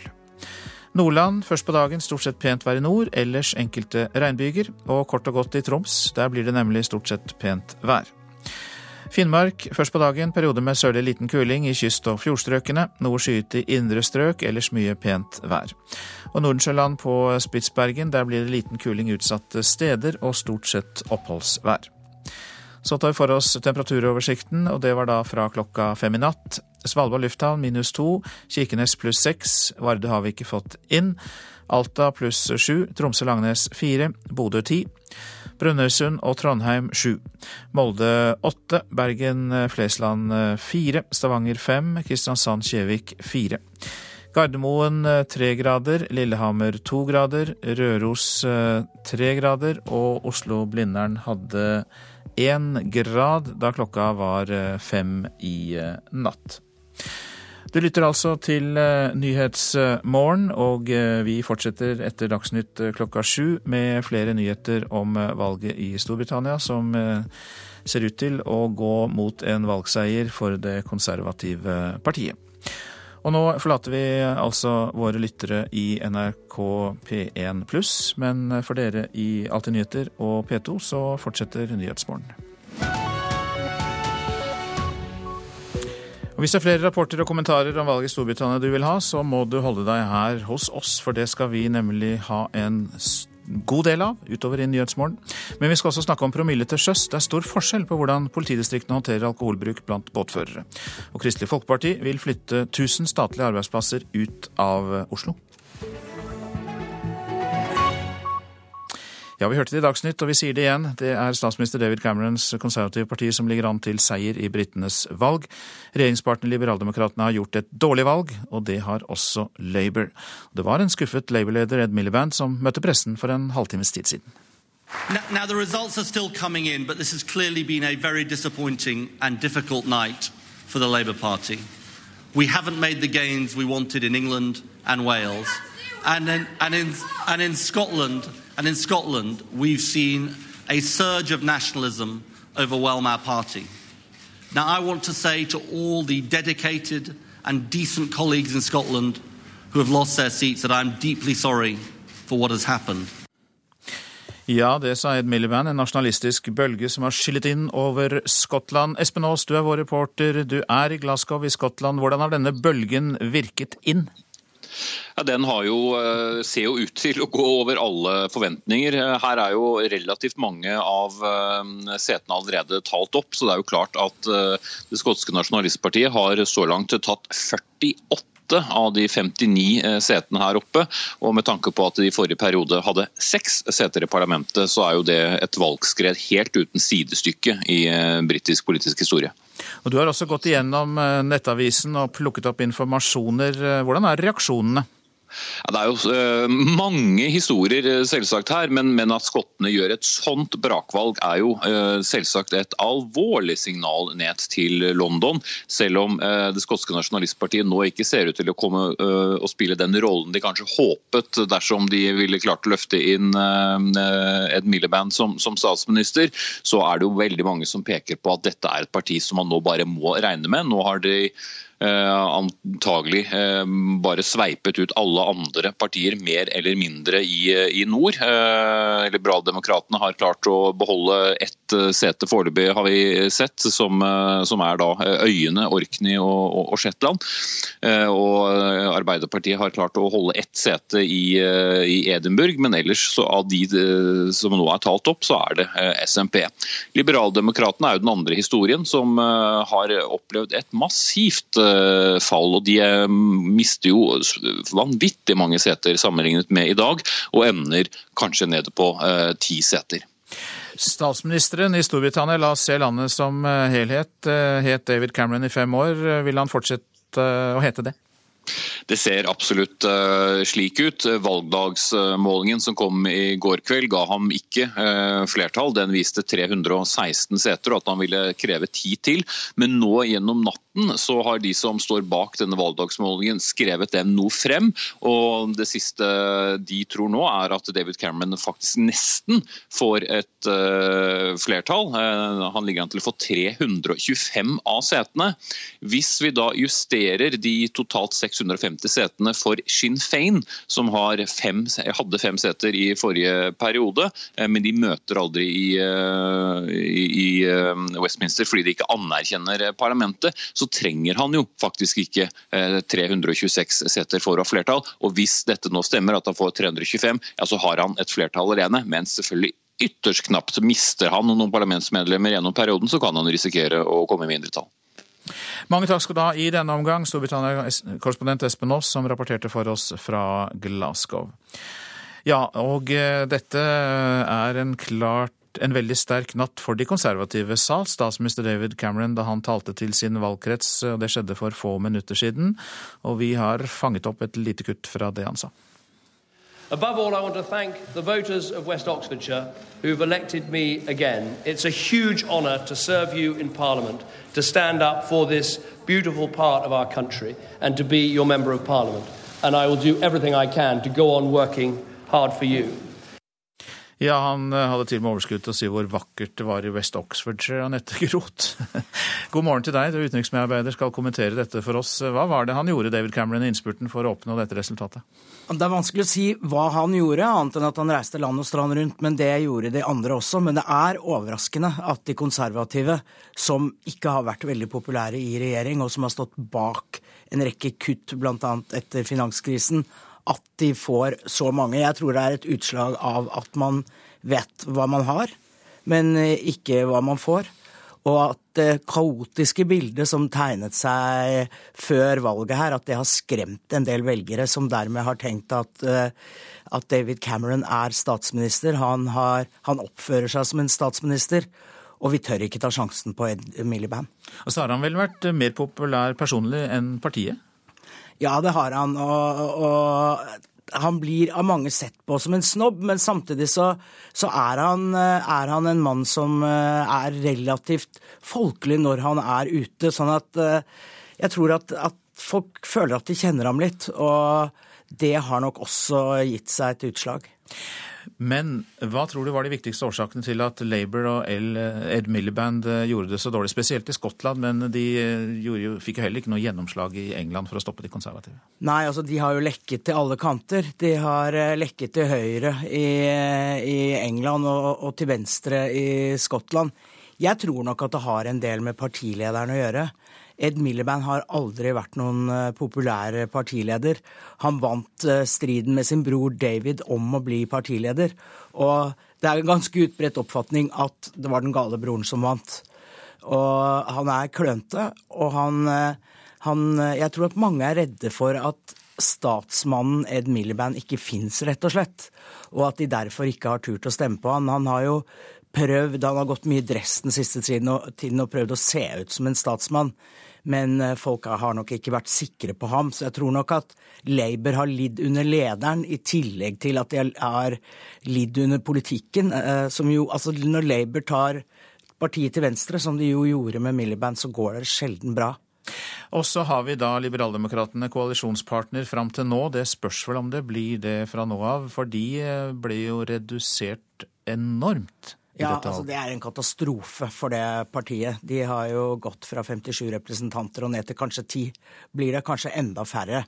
Nordland først på dagen stort sett pent vær i nord, ellers enkelte regnbyger. Og kort og godt i Troms, der blir det nemlig stort sett pent vær. Finnmark først på dagen perioder med sørlig liten kuling i kyst- og fjordstrøkene. Noe skyet i indre strøk, ellers mye pent vær. Og Nordensjøland på Spitsbergen, der blir det liten kuling utsatte steder og stort sett oppholdsvær. Så tar vi for oss temperaturoversikten, og det var da fra klokka fem i natt. Svalbard lufthavn minus to, Kirkenes pluss seks, Varde har vi ikke fått inn. Alta pluss sju, Tromsø-Langnes fire, Bodø ti. Brønnøysund og Trondheim sju. Molde åtte, Bergen-Flesland fire, Stavanger fem, Kristiansand-Kjevik fire. Gardermoen tre grader, Lillehammer to grader, Røros tre grader og Oslo-Blindern hadde én grad da klokka var fem i natt. Du lytter altså til Nyhetsmorgen, og vi fortsetter etter Dagsnytt klokka sju med flere nyheter om valget i Storbritannia, som ser ut til å gå mot en valgseier for det konservative partiet. Og nå forlater vi altså våre lyttere i NRK P1 pluss, men for dere i Alltid nyheter og P2 så fortsetter Nyhetsmorgen. Og Hvis det er flere rapporter og kommentarer om valget i Storbritannia du vil ha, så må du holde deg her hos oss, for det skal vi nemlig ha en god del av utover i Nyhetsmorgen. Men vi skal også snakke om promille til sjøs. Det er stor forskjell på hvordan politidistriktene håndterer alkoholbruk blant båtførere. Og Kristelig Folkeparti vil flytte 1000 statlige arbeidsplasser ut av Oslo. Ja, vi hørte det i Dagsnytt, og vi sier det igjen. Det er statsminister David Camerons konservative parti som ligger an til seier i britenes valg. Regjeringspartner Liberaldemokratene har gjort et dårlig valg, og det har også Labour. Det var en skuffet Labour-leder Ed Miliband som møtte pressen for en halvtimes tid siden. Now, the results are still coming in, but this has clearly been a very disappointing and difficult night for the Labour Party. We haven't made the gains we wanted in England and Wales. And in, and in, and in Scotland, and in Scotland, we've seen a surge of nationalism overwhelm our party. Now, I want to say to all the dedicated and decent colleagues in Scotland who have lost their seats that I'm deeply sorry for what has happened. Ja, det sa Ed Miliband, en nasjonalistisk bølge som har skyllet inn over Skottland. Espen Aas, du er vår reporter. Du er i Glasgow i Skottland. Hvordan har denne bølgen virket inn? Ja, Den jo, eh, ser jo ut til å gå over alle forventninger. Her er jo relativt mange av eh, setene allerede talt opp, så det er jo klart at eh, det skotske nasjonalistpartiet har så langt tatt 48 av de 59 setene her oppe. Og med tanke på at de i forrige periode hadde seks seter i parlamentet, så er jo det et valgskred helt uten sidestykke i britisk politisk historie. Og Du har også gått igjennom nettavisen og plukket opp informasjoner. Hvordan er reaksjonene? Det er jo uh, mange historier uh, selvsagt her, men, men, at skottene gjør et sånt brakvalg er jo uh, selvsagt et alvorlig signal ned til London. Selv om det skotske nasjonalistpartiet nå ikke ser ut til å komme og spille den rollen de kanskje håpet dersom de ville klart å løfte inn Ed Miliband som, som statsminister, så er det jo veldig mange som peker på at dette er et parti som man nå bare må regne med. Nå har de Eh, antagelig eh, bare sveipet ut alle andre partier mer eller mindre i, i nord. Eh, Liberaldemokratene har klart å beholde ett sete foreløpig, har vi sett, som, som, er da øyene Orkney og, og, og, Shetland. Og Arbeiderpartiet har klart å holde ett sete i, i Edinburgh, men ellers så av de som nå er talt opp, så er det SMP. Liberaldemokratene er jo den andre historien, som har opplevd et massivt Eh, fall. og De eh, mister jo vanvittig mange seter sammenlignet med i dag, og ender kanskje nede på eh, ti seter. Statsministeren i Storbritannia, la oss se landet som helhet, het David Cameron i fem år. Vil han fortsette å hete det? Det ser absolutt slik ut. Valgdagsmålingen som kom i går kveld ga ham ikke flertall. Den viste 316 seter og at han ville kreve ti til. Men nå gjennom natten så har de som står bak denne valgdagsmålingen skrevet den noe frem. Og det siste de tror nå er at David Cameron faktisk nesten får et uh, flertall. han ligger an til å få 325 av setene. Hvis vi da justerer de totalt 650 setene for Sinn Fein, som fem, hadde fem seter i forrige periode, uh, men de møter aldri i, i, Westminster fordi de ikke anerkjenner parlamentet, så trenger han jo faktisk ikke 326 seter for å ha flertall. Og hvis dette nå stemmer, at han får 325, ja, så har han et flertall alene. Men selvfølgelig ytterst knapt mister han noen parlamentsmedlemmer gjennom perioden, så kan han risikere å komme i mindretall. Mange takk skal du ha i denne omgang, Storbritannia-korrespondent Espen Aas, som rapporterte for oss fra Glasgow. Ja, og eh, dette er en klart en veldig sterk natt for de konservative, sa statsminister David Cameron da han talte til sin valgkrets. og Det skjedde for få minutter siden, og vi har fanget opp et lite kutt fra det han sa. Above all, I want to thank the voters of West Oxfordshire who've elected me again. It's a huge honour to serve you in Parliament, to stand up for this beautiful part of our country, and to be your Member of Parliament. And I will do everything I can to go on working hard for you. Ja, han eh, hadde til og med overskudd til å si hvor vakkert det var i West Oxfordshire, Anette Groth. God morgen til deg, du utenriksmedarbeider skal kommentere dette for oss. Hva var det han gjorde, David Cameron, i innspurten for å oppnå dette resultatet? Det er vanskelig å si hva han gjorde, annet enn at han reiste land og strand rundt. Men det gjorde de andre også. Men det er overraskende at de konservative, som ikke har vært veldig populære i regjering, og som har stått bak en rekke kutt, bl.a. etter finanskrisen, at de får så mange. Jeg tror det er et utslag av at man vet hva man har, men ikke hva man får. Og at det kaotiske bildet som tegnet seg før valget her, at det har skremt en del velgere som dermed har tenkt at, eh, at David Cameron er statsminister. Han, har, han, oppfører seg som en statsminister. Og vi tør ikke ta sjansen på Ed Miliband. Og så har han vel vært mer populær personlig enn partiet? Ja, det har han. Og, og, han blir av mange sett på som en snobb, men samtidig så, så er, han, er, han, en mann som eh, er relativt folkelig når han er ute. Sånn at eh, jeg tror at, at folk føler at de kjenner ham litt. Og det har nok også gitt seg et utslag. Men hva tror du var de viktigste årsakene til at Labour og Ed Miliband eh, gjorde det så dårlig? Spesielt i Skottland, men de eh, jo, fikk jo heller ikke noe gjennomslag i England for å stoppe de konservative. Nei, altså de har jo lekket til alle kanter. De har eh, lekket til høyre i, i England og, og til venstre i Skottland. Jeg tror nok at det har en del med partilederen å gjøre. Ed Miliband har aldri vært noen eh, populær partileder. Han vant eh, striden med sin bror David om å bli partileder. Og det er en ganske utbredt oppfatning at det var den gale broren som vant. Og han er klønete, og han, eh, han Jeg tror at mange er redde for at statsmannen Ed Miliband ikke fins, rett og slett. Og at de derfor ikke har turt å stemme på han. Han har jo prøvd, han har gått mye i dress den siste tiden og, prøvd å se ut som en statsmann men eh, folk har nok ikke vært sikre på ham. Så jeg tror nok at Labour har lidd under lederen, i tillegg til at de har lidd under politikken. Eh, som jo, altså Når Labour tar partiet til venstre, som de jo gjorde med Miliband, så går det sjelden bra. Og så har vi da Liberaldemokratene koalisjonspartner fram til nå. Det spørs vel om det blir det fra nå av, for de eh, ble jo redusert enormt. Ja, altså Det er en katastrofe for det partiet. De har jo gått fra 57 representanter og ned til kanskje 10. Blir det kanskje enda færre.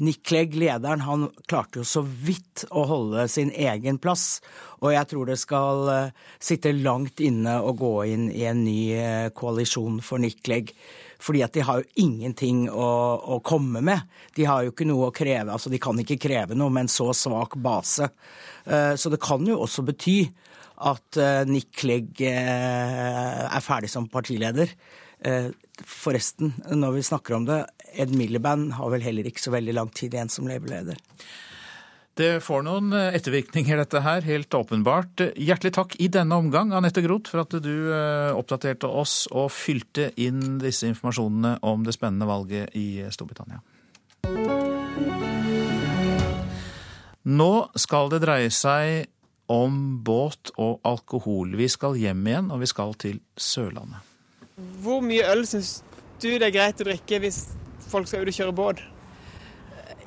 Nick Clegg, lederen, han klarte jo så vidt å holde sin egen plass. Og jeg tror det skal uh, sitte langt inne å gå inn i en ny uh, koalisjon for Nick Clegg. Fordi at de har jo ingenting å, å, komme med. De har jo ikke noe å kreve. Altså de kan ikke kreve noe med en så svak base. Uh, så det kan jo også bety at eh, Nick Clegg eh, er ferdig som partileder. Eh, forresten, når vi snakker om det, Ed Miliband har vel heller ikke så veldig lang tid igjen som Labour-leder. Det får noen ettervirkninger, dette her, helt åpenbart. Hjertelig takk i denne omgang, Anette Groth, for at du oppdaterte oss og fylte inn disse informasjonene om det spennende valget i Storbritannia. Nå skal det dreie seg om båt og alkohol. Vi skal hjem igjen, og vi skal til Sørlandet. Hvor mye øl syns du det er greit å drikke hvis folk skal ut og kjøre båt?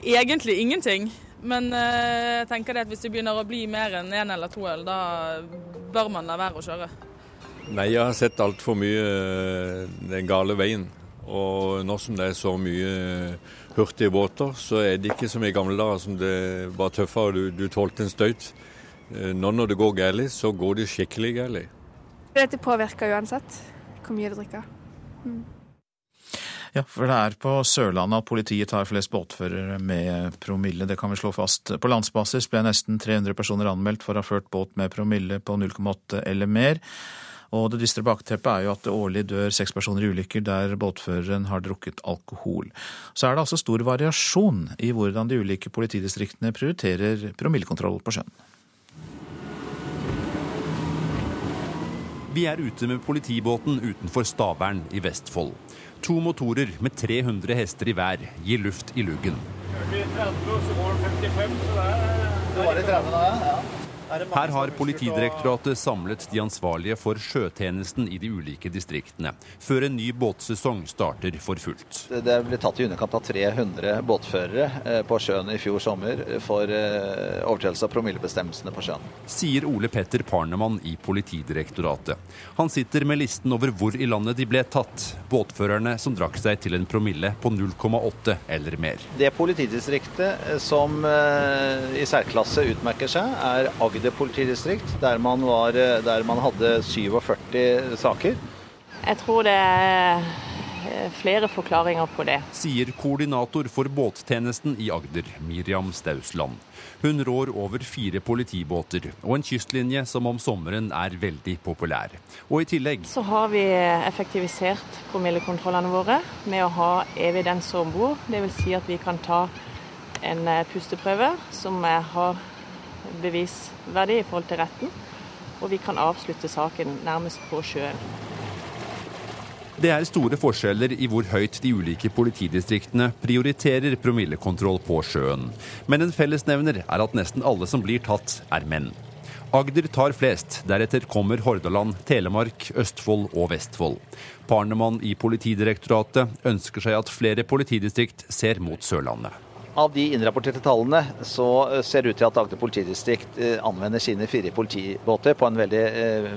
Egentlig ingenting. Men eh, jeg tenker det at hvis det begynner å bli mer enn én en eller to øl, da bør man la være å kjøre. Nei, jeg har sett altfor mye eh, den gale veien. Og nå som det er så mye hurtige båter, så er det ikke som i gamle dager som det var tøffere og du, du tålte en støyt. Eh, nå når det går galt, så går det skikkelig galt. Det påvirker uansett hvor mye du drikker. Mm. Ja, for det er på Sørlandet at politiet tar flest båtførere med promille. Det kan vi slå fast. På landsbasis ble nesten 300 personer anmeldt for å ha ført båt med promille på 0,8 eller mer. Og det dystre bakteppet er jo at det årlig dør seks personer i ulykker der båtføreren har drukket alkohol. Så er det altså stor variasjon i hvordan de ulike politidistriktene prioriterer promillekontroll på sjøen. Vi er ute med politibåten utenfor Stavern i Vestfold. To motorer med 300 hester i hver gir luft i luggen. Her har Politidirektoratet samlet de ansvarlige for sjøtjenesten i de ulike distriktene, før en ny båtsesong starter for fullt. Det ble tatt i underkant av 300 båtførere eh, på sjøen i fjor sommer for eh, overtredelse av promillebestemmelsene på sjøen. Sier Ole Petter Parnemann i Politidirektoratet. Han sitter med listen over hvor i landet de ble tatt, båtførerne som drakk seg til en promille på 0,8 eller mer. Det politidistriktet eh, som i særklasse utmerker seg, er Agder politidistrikt, der man, var, der man hadde 47 saker. Jeg tror det er flere forklaringer på det. Sier koordinator for båttjenesten i Agder, Miriam Stausland. Hun rår over fire politibåter og en kystlinje som om sommeren er veldig populær. Og i tillegg Så har vi effektivisert promillekontrollene våre med å ha evidenser om bord. Dvs. Si at vi kan ta en pusteprøve som har bevisverdi i forhold til retten, og vi kan avslutte saken nærmest på sjøen. Det er store forskjeller i hvor høyt de ulike politidistriktene prioriterer promillekontroll på sjøen. Men en fellesnevner er at nesten alle som blir tatt, er menn. Agder tar flest, deretter kommer Hordaland, Telemark, Østfold og Vestfold. Parnemann i Politidirektoratet ønsker seg at flere politidistrikt ser mot Sørlandet. Av de innrapporterte tallene så ser det ut til at Agder politidistrikt anvender sine fire politibåter på en veldig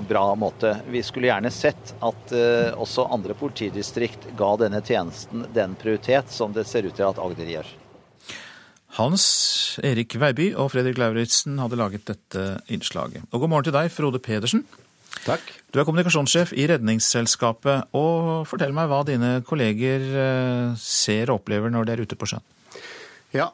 bra måte. Vi skulle gjerne sett at også andre politidistrikt ga denne tjenesten den prioritet som det ser ut til at Agder gjør. Hans Erik Veiby og Fredrik Lauritzen hadde laget dette innslaget. Og god morgen til deg, Frode Pedersen. Takk. Du er kommunikasjonssjef i Redningsselskapet. Og fortell meg hva dine kolleger ser og opplever når de er ute på sjøen. Ja,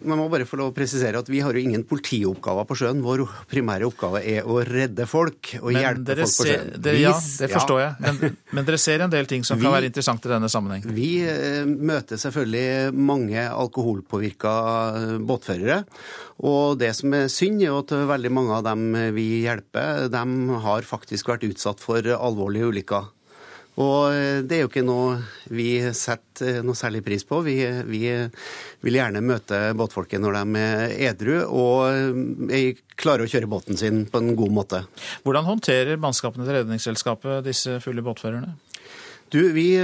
Man må bare få lov å presisere at vi har jo ingen politioppgaver på sjøen. Vår primære oppgave er å redde folk og men hjelpe folk på sjøen. Dere, ja, det forstår ja. jeg. Men, men, dere ser en del ting som vi, kan være interessant i denne sammenheng? Vi eh, møter selvfølgelig mange alkoholpåvirka båtførere. Og det som er synd, er at veldig mange av dem vi hjelper, de har faktisk vært utsatt for alvorlige ulykker. Og det er jo ikke noe vi setter noe særlig pris på. Vi, vi vil gjerne møte båtfolket når de er edru og klarer å kjøre båten sin på en god måte. Hvordan håndterer mannskapene til Redningsselskapet disse fulle båtførerne? Du, vi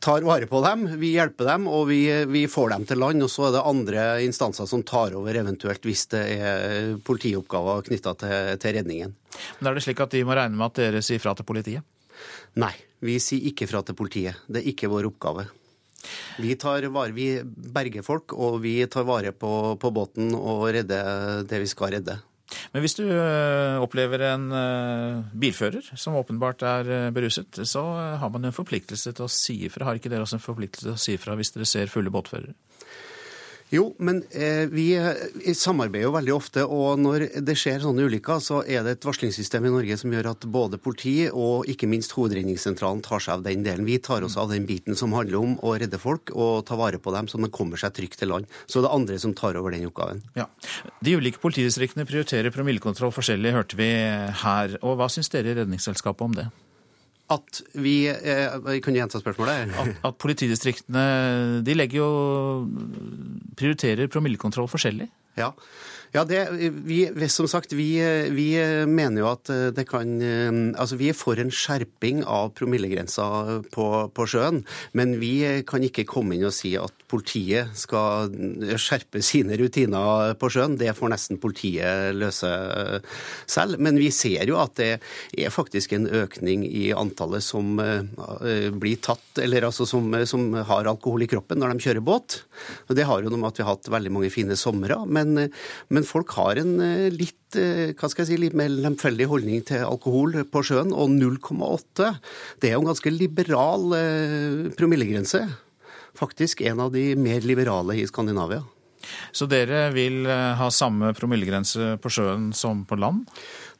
tar vare på dem, vi hjelper dem og vi, vi, får dem til land. Og så er det andre instanser som tar over eventuelt hvis det er politioppgaver knytta til, til redningen. Men er det slik at de må regne med at dere sier fra til politiet? Nei, vi sier ikke fra til politiet. Det er ikke vår oppgave. Vi, tar vare, vi berger folk, og vi tar vare på, på båten og redder det vi skal redde. Men hvis du opplever en bilfører som åpenbart er beruset, så har man en forpliktelse til å si ifra. Har ikke dere også en forpliktelse til å si ifra hvis dere ser fulle båtførere? Jo, men eh, vi samarbeider jo veldig ofte, og når det skjer sånne ulykker, så er det et varslingssystem i Norge som gjør at både politi og ikke minst Hovedredningssentralen tar seg av den delen. Vi tar oss av den biten som handler om å redde folk og ta vare på dem så de kommer seg trygt til land. Så det er andre som tar over den oppgaven. Ja. De ulike politidistriktene prioriterer promillekontroll forskjellig, hørte vi her. Og hva syns dere i Redningsselskapet om det? At vi eh, du gjenta spørsmålet? At, at politidistriktene de legger jo prioriterer promillekontroll forskjellig? Ja. Ja, det, vi, som sagt, vi, vi, mener jo at det kan Altså, vi er for en skjerping av promillegrensa på, på, sjøen. Men vi kan ikke komme inn og si at politiet skal skjerpe sine rutiner på sjøen. Det får nesten politiet løse selv. Men vi ser jo at det er faktisk en økning i antallet som blir tatt, eller altså som, som har alkohol i kroppen når de kjører båt. Og det har jo noe med at vi har hatt veldig mange fine somre. Men, men folk har en litt hva skal jeg si, litt mer lemfeldig holdning til alkohol på sjøen. Og 0,8 det er jo en ganske liberal promillegrense. Faktisk en av de mer liberale i Skandinavia. Så dere vil ha samme promillegrense på sjøen som på land?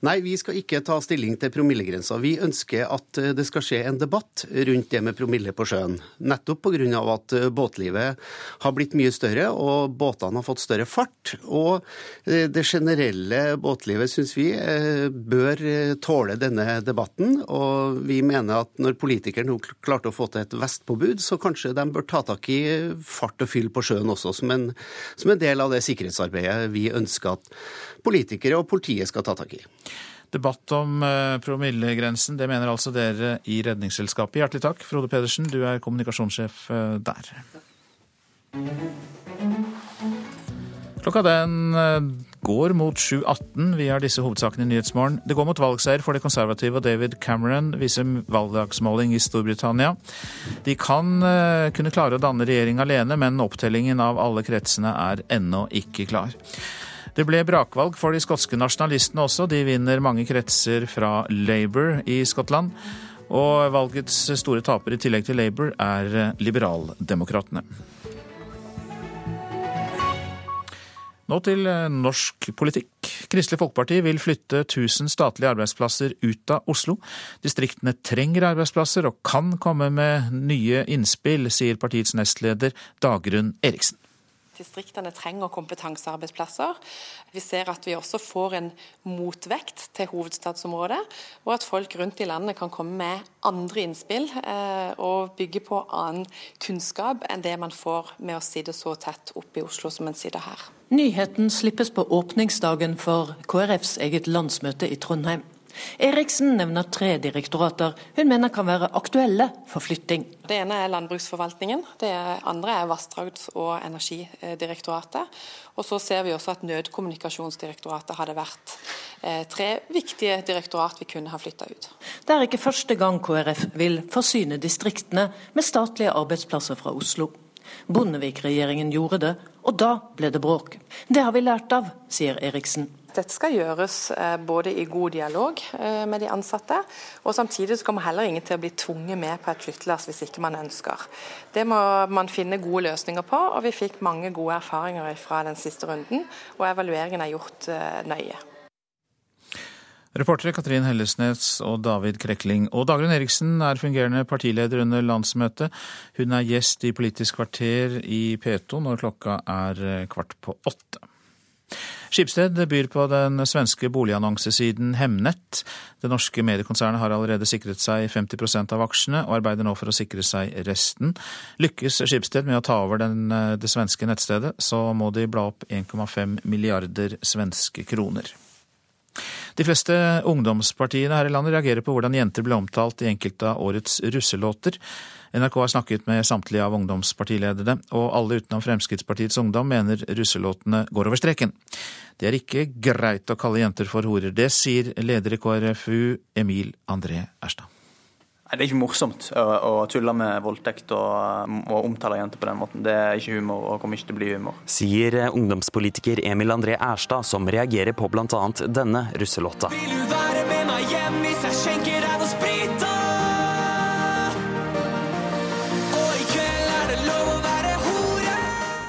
Nei, vi skal ikke ta stilling til promillegrensa. Vi ønsker at det skal skje en debatt rundt det med promille på sjøen. Nettopp pga. at båtlivet har blitt mye større, og båtene har fått større fart. Og det generelle båtlivet syns vi bør tåle denne debatten. Og vi mener at når politikeren nå klarte å få til et vestpåbud, så kanskje de bør ta tak i fart og fyll på sjøen også, som en, som en del av det sikkerhetsarbeidet vi ønsker at politikere og politiet skal ta tak i. Debatt om eh, promillegrensen, det mener altså dere i Redningsselskapet. Hjertelig takk, Frode Pedersen, du er kommunikasjonssjef eh, der. Klokka den eh, går mot 7.18. Vi har disse hovedsakene i Nyhetsmorgen. Det går mot valgseier for de konservative, og David Cameron viser valgdagsmåling i Storbritannia. De kan kunne klare å danne regjering alene, men opptellingen av alle kretsene er ennå ikke klar. Det ble brakvalg for de skotske nasjonalistene også. De vinner mange kretser fra Labour i Skottland. Og valgets store taper i tillegg til Labour er liberaldemokratene. Nå til norsk politikk. Kristelig Folkeparti vil flytte 1000 statlige arbeidsplasser ut av Oslo. Distriktene trenger arbeidsplasser og kan komme med nye innspill, sier partiets nestleder Dagrun Eriksen. Distriktene trenger kompetansearbeidsplasser. Vi ser at vi også får en motvekt til hovedstadsområdet, og at folk rundt i landet kan komme med andre innspill eh, og bygge på annen kunnskap enn det man får med å sitte så tett oppe i Oslo som man sitter her. Nyheten slippes på åpningsdagen for KrFs eget landsmøte i Trondheim. Eriksen nevner tre direktorater hun mener kan være aktuelle for flytting. Det ene er landbruksforvaltningen, det andre er Vassdrags- og energidirektoratet. Og så ser vi også at Nødkommunikasjonsdirektoratet hadde vært eh, tre viktige direktorat vi kunne ha flytta ut. Det er ikke første gang KrF vil forsyne distriktene med statlige arbeidsplasser fra Oslo. Bondevik-regjeringen gjorde det, og da ble det bråk. Det har vi lært av, sier Eriksen. Dette skal gjøres eh, både i god dialog eh, med de ansatte, og samtidig så kommer heller ingen til å bli tvunget med på et flyttelass hvis ikke man ønsker. Det må man finne gode løsninger på, og vi fikk mange gode erfaringer fra den siste runden. Og evalueringen er gjort eh, nøye. Reportere Katrin Hellesnes og David Krekling. Og Dagrun Eriksen er fungerende partileder under landsmøtet. Hun er gjest i Politisk kvarter i P2 når klokka er kvart på åtte. Skipsted byr på den svenske boligannonsesiden Hemnet. Det norske mediekonsernet har allerede sikret seg 50% av aksjene, og arbeider nå for å sikre seg resten. Lykkes Skipsted med å ta over den, det svenske nettstedet, så må de bla opp 1,5 milliarder svenske kroner. De fleste ungdomspartiene her i landet reagerer på hvordan jenter ble omtalt i enkelte av årets russelåter. NRK har snakket med samtlige av ungdomspartilederne, og alle utenom Fremskrittspartiets Ungdom mener russelåtene går over streken. Det er ikke greit å kalle jenter for horer. Det sier leder i KrFU, Emil André Erstad. Nei, Det er ikke morsomt å, å tulle med voldtekt og, og omtale jenter på den måten. Det er ikke humor og kommer ikke til å bli humor. Sier ungdomspolitiker Emil André Erstad, som reagerer på bl.a. denne russelåta. Vil du være med meg hjem hvis jeg skjenker deg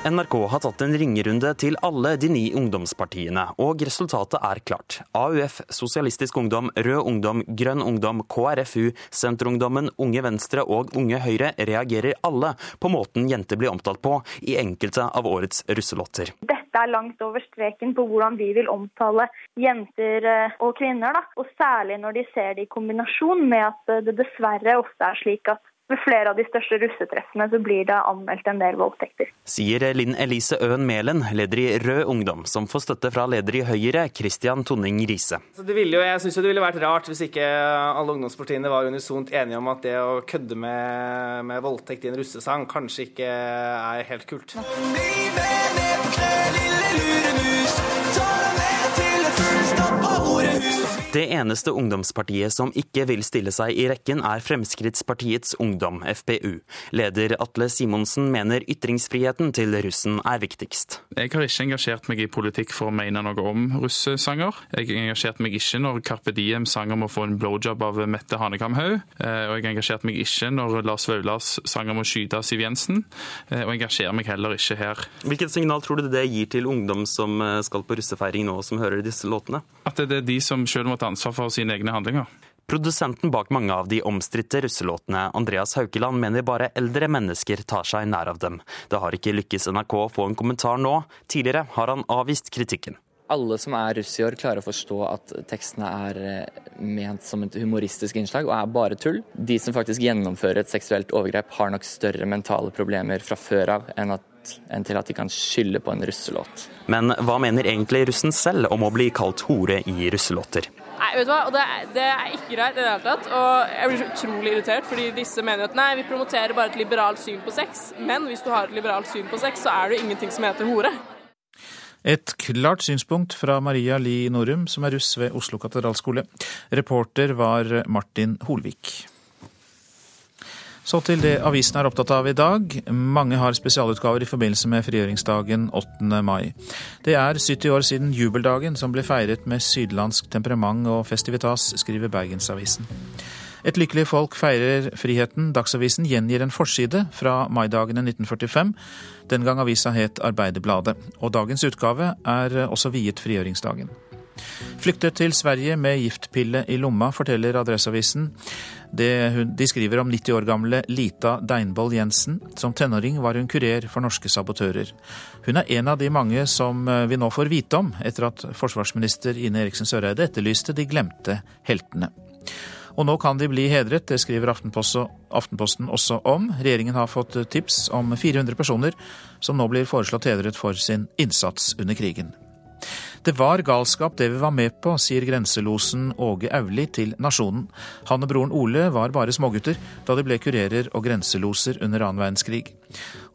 NRK har tatt en ringerunde til alle de ni ungdomspartiene, og resultatet er klart. AUF, Sosialistisk Ungdom, Rød Ungdom, Grønn Ungdom, KrFU, Senterungdommen, Unge Venstre og Unge Høyre reagerer alle på måten jenter blir omtalt på i enkelte av årets russelåter. Dette er langt over streken på hvordan vi vil omtale jenter eh, og kvinner. Da. Og særlig når de ser det i kombinasjon med at eh, det dessverre ofte er slik at ved flere av de største russetreffene så blir det anmeldt en del voldtekter. Sier Linn Elise Øen Mælen, leder i Rød Ungdom, som får støtte fra leder i Høyre, Christian Tonning Riise. Så det jo, jeg syns det ville vært rart hvis ikke alle ungdomspartiene var unisont enige om at det å kødde med, med voldtekt i en russesang kanskje ikke er helt kult. Bli med ned på kne, lille luremus. Det eneste ungdomspartiet som ikke vil stille seg i rekken, er Fremskrittspartiets Ungdom, FPU. Leder Atle Simonsen mener ytringsfriheten til russen er viktigst. Jeg har ikke engasjert meg i politikk for å mene noe om russesanger. Jeg engasjerte meg ikke når Carpe Diem sang om å få en blowjob av Mette Hanekamhaug. Og jeg engasjerte meg ikke når Lars Vaulas sang om å skyte Siv Jensen. Og jeg engasjerer meg heller ikke her. Hvilket signal tror du det gir til ungdom som eh, skal på russefeiring nå, som hører disse låtene? At det er de som selv må ta ansvar for sine egne handlinger. Produsenten bak mange av de omstridte russelåtene, Andreas Haukeland, mener bare eldre mennesker tar seg nær av dem. Det har ikke lykkes NRK å få en kommentar nå. Tidligere har han avvist kritikken. Alle som er russ i år, klarer å forstå at tekstene er eh, ment som et humoristisk innslag og er bare tull. De som faktisk gjennomfører et seksuelt overgrep, har nok større mentale problemer fra før av enn at enn til at de kan skylde på en russelåt. Men hva mener egentlig russen selv om å bli kalt hore i russelåter? Nei, vet du hva, og det, det er ikke greit i det hele tatt. Og jeg blir så utrolig irritert, fordi disse mener at nei, vi promoterer bare et liberalt syn på sex. Men hvis du har et liberalt syn på sex, så er det ingenting som heter hore. Et klart synspunkt fra Maria Li Norum, som er russ ved Oslo katedralskole. Reporter var Martin Holvik. Så til det avisen er opptatt av i dag. Mange har spesialutgaver i forbindelse med frigjøringsdagen 8. mai. Det er 70 år siden jubeldagen, som ble feiret med sydlandsk temperament og festivitas, skriver Bergensavisen. Et lykkelig folk feirer friheten. Dagsavisen gjengir en forside fra maidagene 1945, den gang avisa het Arbeiderbladet. Og dagens utgave er også viet frigjøringsdagen. Flyktet til Sverige med giftpille i lomma, forteller Adresseavisen. De skriver om 90 år gamle Lita Deinboll Jensen. Som tenåring var hun kurer for norske sabotører. Hun er en av de mange som eh, vi nå får vite om, etter at forsvarsminister Ine Eriksen Søreide etterlyste de glemte heltene. Og nå kan de bli hedret, det skriver Aftenposten også om. Regjeringen har fått tips om 400 personer som nå blir foreslått hedret for sin innsats under krigen. Det var galskap det vi var med på, sier grenselosen Åge Auli til Nasjonen. Han og broren Ole var bare smågutter da de ble kurerer og grenseloser under annen verdenskrig.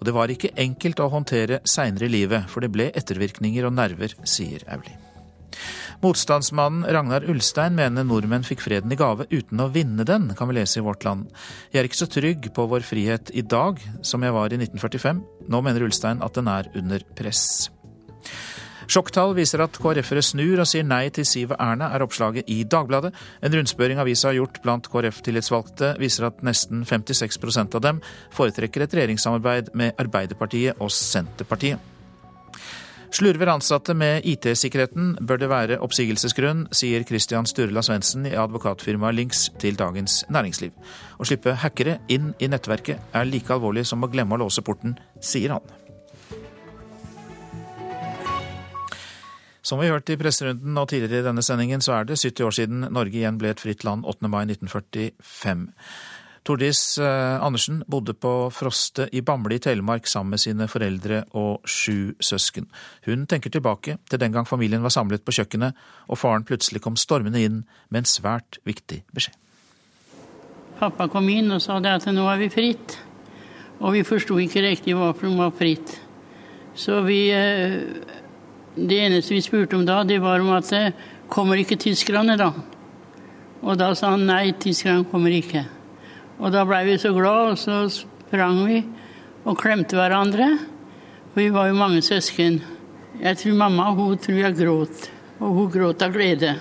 Og det var ikke enkelt å håndtere seinere i livet, for det ble ettervirkninger og nerver, sier Auli. Motstandsmannen Ragnar Ulstein mener nordmenn fikk freden i gave uten å vinne den, kan vi lese i Vårt Land. Jeg er ikke så trygg på vår frihet i dag som jeg var i 1945. Nå mener Ulstein at den er under press. Sjokktall viser at KrF-ere snur og sier nei til Siv og Erna, er oppslaget i Dagbladet. En rundspørring avisa har gjort blant KrF-tillitsvalgte, viser at nesten 56% av dem foretrekker et regjeringssamarbeid med Arbeiderpartiet og Senterpartiet. Slurver ansatte med IT-sikkerheten bør det være oppsigelsesgrunn, sier Christian Sturla Svendsen i advokatfirmaet Links til Dagens Næringsliv. Å slippe hackere inn i nettverket er like alvorlig som å glemme å låse porten, sier han. Som vi hørte i presserunden og tidligere i denne sendingen, så er det 70 år siden Norge igjen ble et fritt land 8. mai 1945. Tordis eh, Andersen bodde på Froste i Bamble i Telemark sammen med sine foreldre og sju søsken. Hun tenker tilbake til den gang familien var samlet på kjøkkenet, og faren plutselig kom stormende inn med en svært viktig beskjed. Pappa kom inn og sa det at nå er vi fritt. Og vi forsto ikke riktig hvorfor som var fritt. Så vi eh, Det eneste vi spurte om da, det var om at det kommer ikke tyskerne da? Og da sa han nei, tyskerne kommer ikke. Og da blei vi så glad, og så sprang vi og klemte hverandre. Vi var jo mange søsken. Jeg tror mamma hun tror jeg gråt, og hun gråt av glede.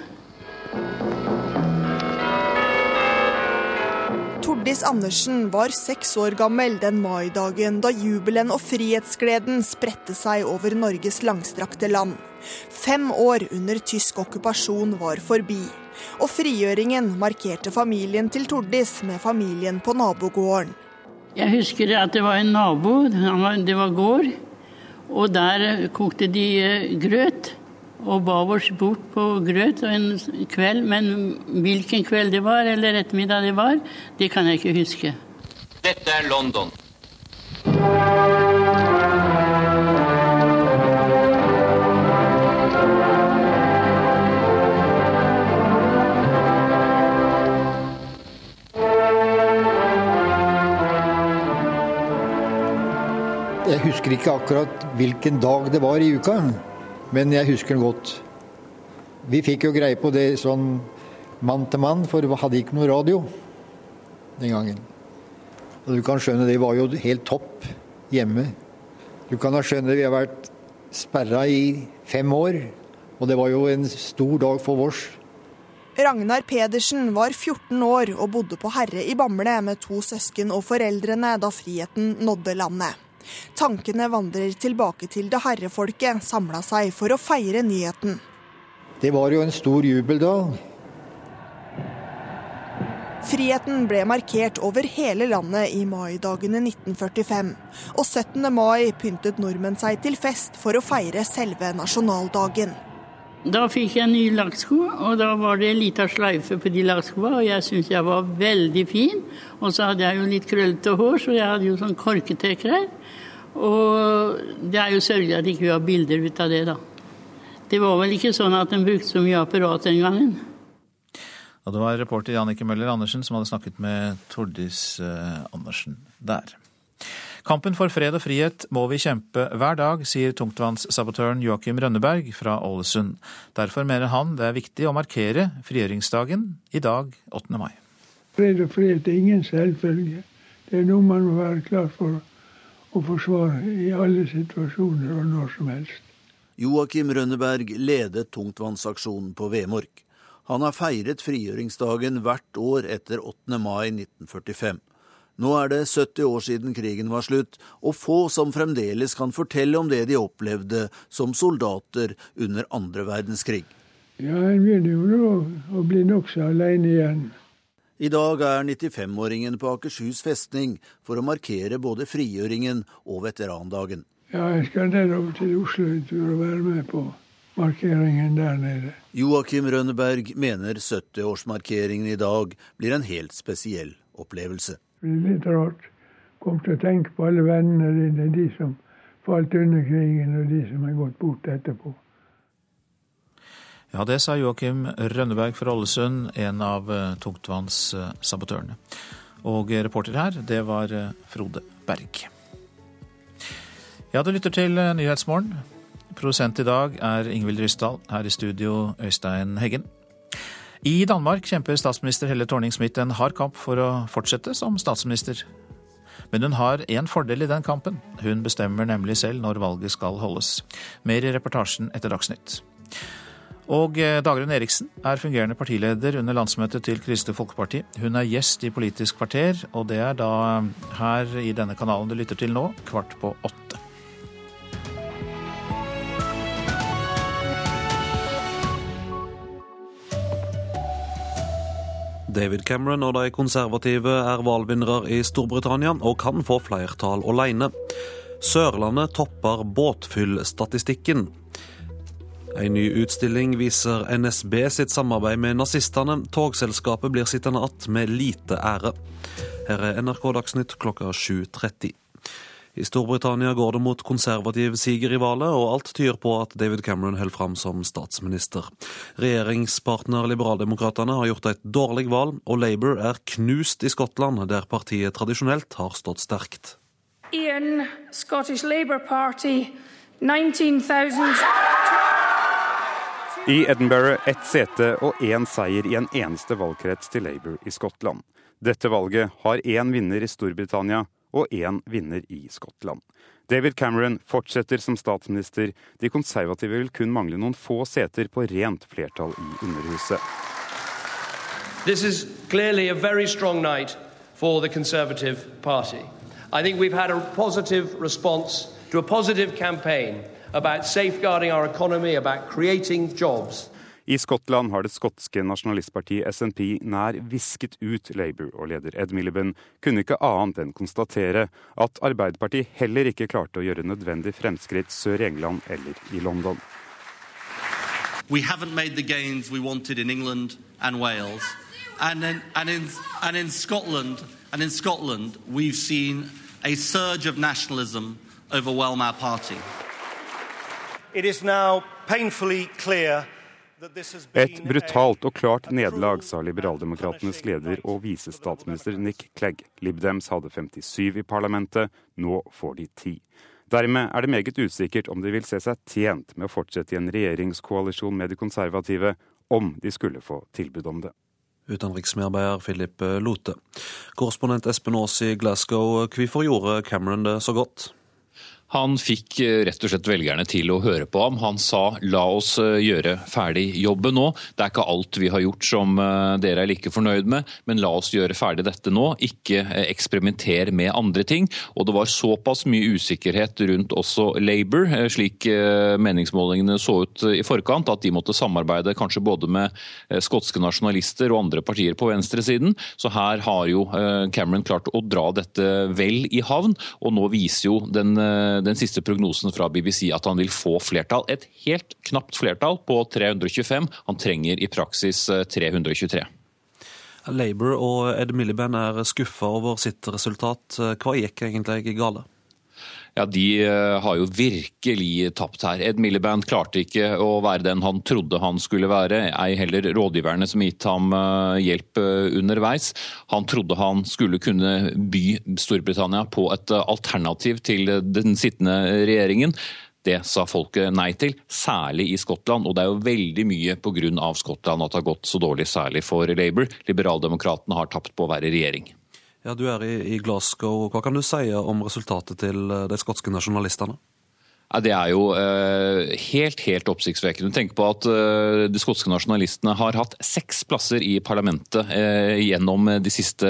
Tordis Andersen var seks år gammel den maidagen da jubelen og frihetsgleden spredte seg over Norges langstrakte land. Fem år under tysk okkupasjon var forbi, og frigjøringen markerte familien til Tordis med familien på nabogården. Jeg husker at det var en nabo, det var gård, og der kokte de eh, grøt. Og ba oss bort på grøt en kveld, men hvilken kveld det var, eller ettermiddag det var, det kan jeg ikke huske. Dette er London. Jeg husker ikke akkurat hvilken dag det var i uka, men jeg husker den godt. Vi fikk jo greie på det sånn mann til mann, for vi hadde ikke noe radio den gangen. Og du kan skjønne, det var jo helt topp hjemme. Du kan da skjønne, vi har vært sperra i fem år, og det var jo en stor dag for oss. Ragnar Pedersen var 14 år og bodde på Herre i Bamble med to søsken og foreldrene da friheten nådde landet. Tankene vandrer tilbake til da herrefolket samla seg for å feire nyheten. Det var jo en stor jubel da. Friheten ble markert over hele landet i maidagene 1945. Og 17. mai pyntet nordmenn seg til fest for å feire selve nasjonaldagen. Da fikk jeg nye lakksko, og da var det en liten sløyfe på de lakkskoa, og jeg syntes jeg var veldig fin. Og så hadde jeg jo litt krøllete hår, så jeg hadde jo sånn korketekker her. Og det er jo sørgelig at ikke vi har bilder ut av det, da. Det var vel ikke sånn at en brukte så mye apparat den gangen. Og det var reporter Jannike Møller Andersen som hadde snakket med Tordis eh, Andersen der. Kampen for fred og frihet må vi kjempe hver dag, sier tungtvannssabotøren Joakim Rønneberg fra Ålesund. Derfor mener han det er viktig å markere frigjøringsdagen i dag, 8. mai. Fred og frihet er ingen selvfølge. Det er noe man må være klar for å forsvare i alle situasjoner og når som helst. Joakim Rønneberg ledet tungtvannsaksjonen på Vemork. Han har feiret frigjøringsdagen hvert år etter 8. mai 1945. Nå er det 70 år siden krigen var slutt, og få som fremdeles kan fortelle om det de opplevde som soldater under andre verdenskrig. Ja, en begynner jo å bli nokså aleine igjen. I dag er 95-åringen på Akershus festning for å markere både frigjøringen og veterandagen. Ja, jeg skal nedover til Oslo en tur og være med på markeringen der nede. Joakim Rønneberg mener 70-årsmarkeringen i dag blir en helt spesiell opplevelse. Litt rart. Kom til å tenke på alle vennene dine, de som falt under krigen, og de som er gått bort etterpå. Ja, det sa Joakim Rønneberg fra Ålesund, en av eh, tungtvannssabotørene. Og reporter her, det var eh, Frode Berg. Ja, du lytter til eh, Nyhetsmorgen. Produsent i dag er Ingvild Ryssdal. Her i studio Øystein Heggen. I Danmark kjemper statsminister Helle Thorning-Smith en hard kamp for å fortsette som statsminister. Men hun har én fordel i den kampen. Hun bestemmer nemlig selv når valget skal holdes. Mer i reportasjen etter Dagsnytt. Og eh, Dagrun Eriksen er fungerende partileder under landsmøtet til Kristelig Folkeparti. Hun er gjest i Politisk kvarter, og det er da her i denne kanalen du lytter til nå, kvart på åtte. David Cameron og de konservative er valgvinnere i Storbritannia og kan få flertall alene. Sørlandet topper båtfyllstatistikken. En ny utstilling viser NSB sitt samarbeid med nazistene. Togselskapet blir sittende att med lite ære. Her er NRK Dagsnytt klokka 7.30. I Storbritannia går det mot konservativ siger i valget, og alt tyder på at David Cameron holder fram som statsminister. Regjeringspartner Liberaldemokratene har gjort et dårlig valg, og Labour er knust i Skottland, der partiet tradisjonelt har stått sterkt. Ian, Scottish Labour Party, 19,000 I Edinburgh ett sete og én seier i en eneste valgkrets til Labour i Skottland. Dette valget har én vinner i Storbritannia og én vinner i Skottland. David Cameron fortsetter som statsminister. De konservative vil kun mangle noen få seter på rent flertall i Underhuset. This is clearly a very strong night for the Conservative Party. I think we've had a positive response to a positive campaign about safeguarding our economy, about creating jobs. I Skottland har det skotske nasjonalistpartiet SNP nær visket ut Labour, og leder Ed Miliband kunne ikke annet enn konstatere at Arbeiderpartiet heller ikke klarte å gjøre nødvendig fremskritt sør i England eller i London. We haven't made the gains we wanted in England and Wales. And in, and in, and in Scotland, and in Scotland, we've seen a surge of nationalism overwhelm our party. It is now painfully clear Et brutalt og klart nederlag, sa liberaldemokratenes leder og visestatsminister Nick Clegg. Lib Dems hadde 57 i parlamentet, nå får de 10. Dermed er det meget usikkert om de vil se seg tjent med å fortsette i en regjeringskoalisjon med de konservative, om de skulle få tilbud om det. Utenriksmedarbeider Philip Lote. Korrespondent Espen Aas i Glasgow, hvorfor gjorde Cameron det så godt? Han fikk eh, rett og slett velgerne til å høre på ham. Han sa la oss eh, gjøre ferdig jobben nå. Det er ikke alt vi har gjort som eh, dere er like fornøyd med, men la oss gjøre ferdig dette nå. Ikke eksperimenter med andre ting. Og det var såpass mye usikkerhet rundt også Labour, slik meningsmålingene så ut i forkant, at de måtte samarbeide kanskje både med skotske nasjonalister og andre partier på venstresiden. Så her har jo Cameron klart å dra dette vel i havn, og nå viser jo den den siste prognosen fra BBC at han vil få flertall. Et helt knapt flertall på 325. Han trenger i praksis 323. Labour og Ed Miliband er skuffa over sitt resultat. Hva gikk egentlig gale? Ja, de eh, har jo virkelig tapt her. Ed Miliband klarte ikke å være den han trodde han skulle være, ei heller rådgiverne som gitt ham eh, hjelp eh, underveis. Han trodde han skulle kunne by Storbritannia på et alternativ til den sittende regjeringen. Det sa folket nei til, særlig i Skottland. Og det er jo veldig mye pga. Skottland at det har gått så dårlig, særlig for Labour. Liberaldemokratene har tapt på å være regjering. Ja, Du er i, i Glasgow. Hva kan du si om resultatet til eh, de skotske nasjonalistene? Ja, Det er jo eh, helt helt oppsiktsvekkende. Tenk på at eh, de skotske nasjonalistene har hatt seks plasser i parlamentet eh, gjennom de siste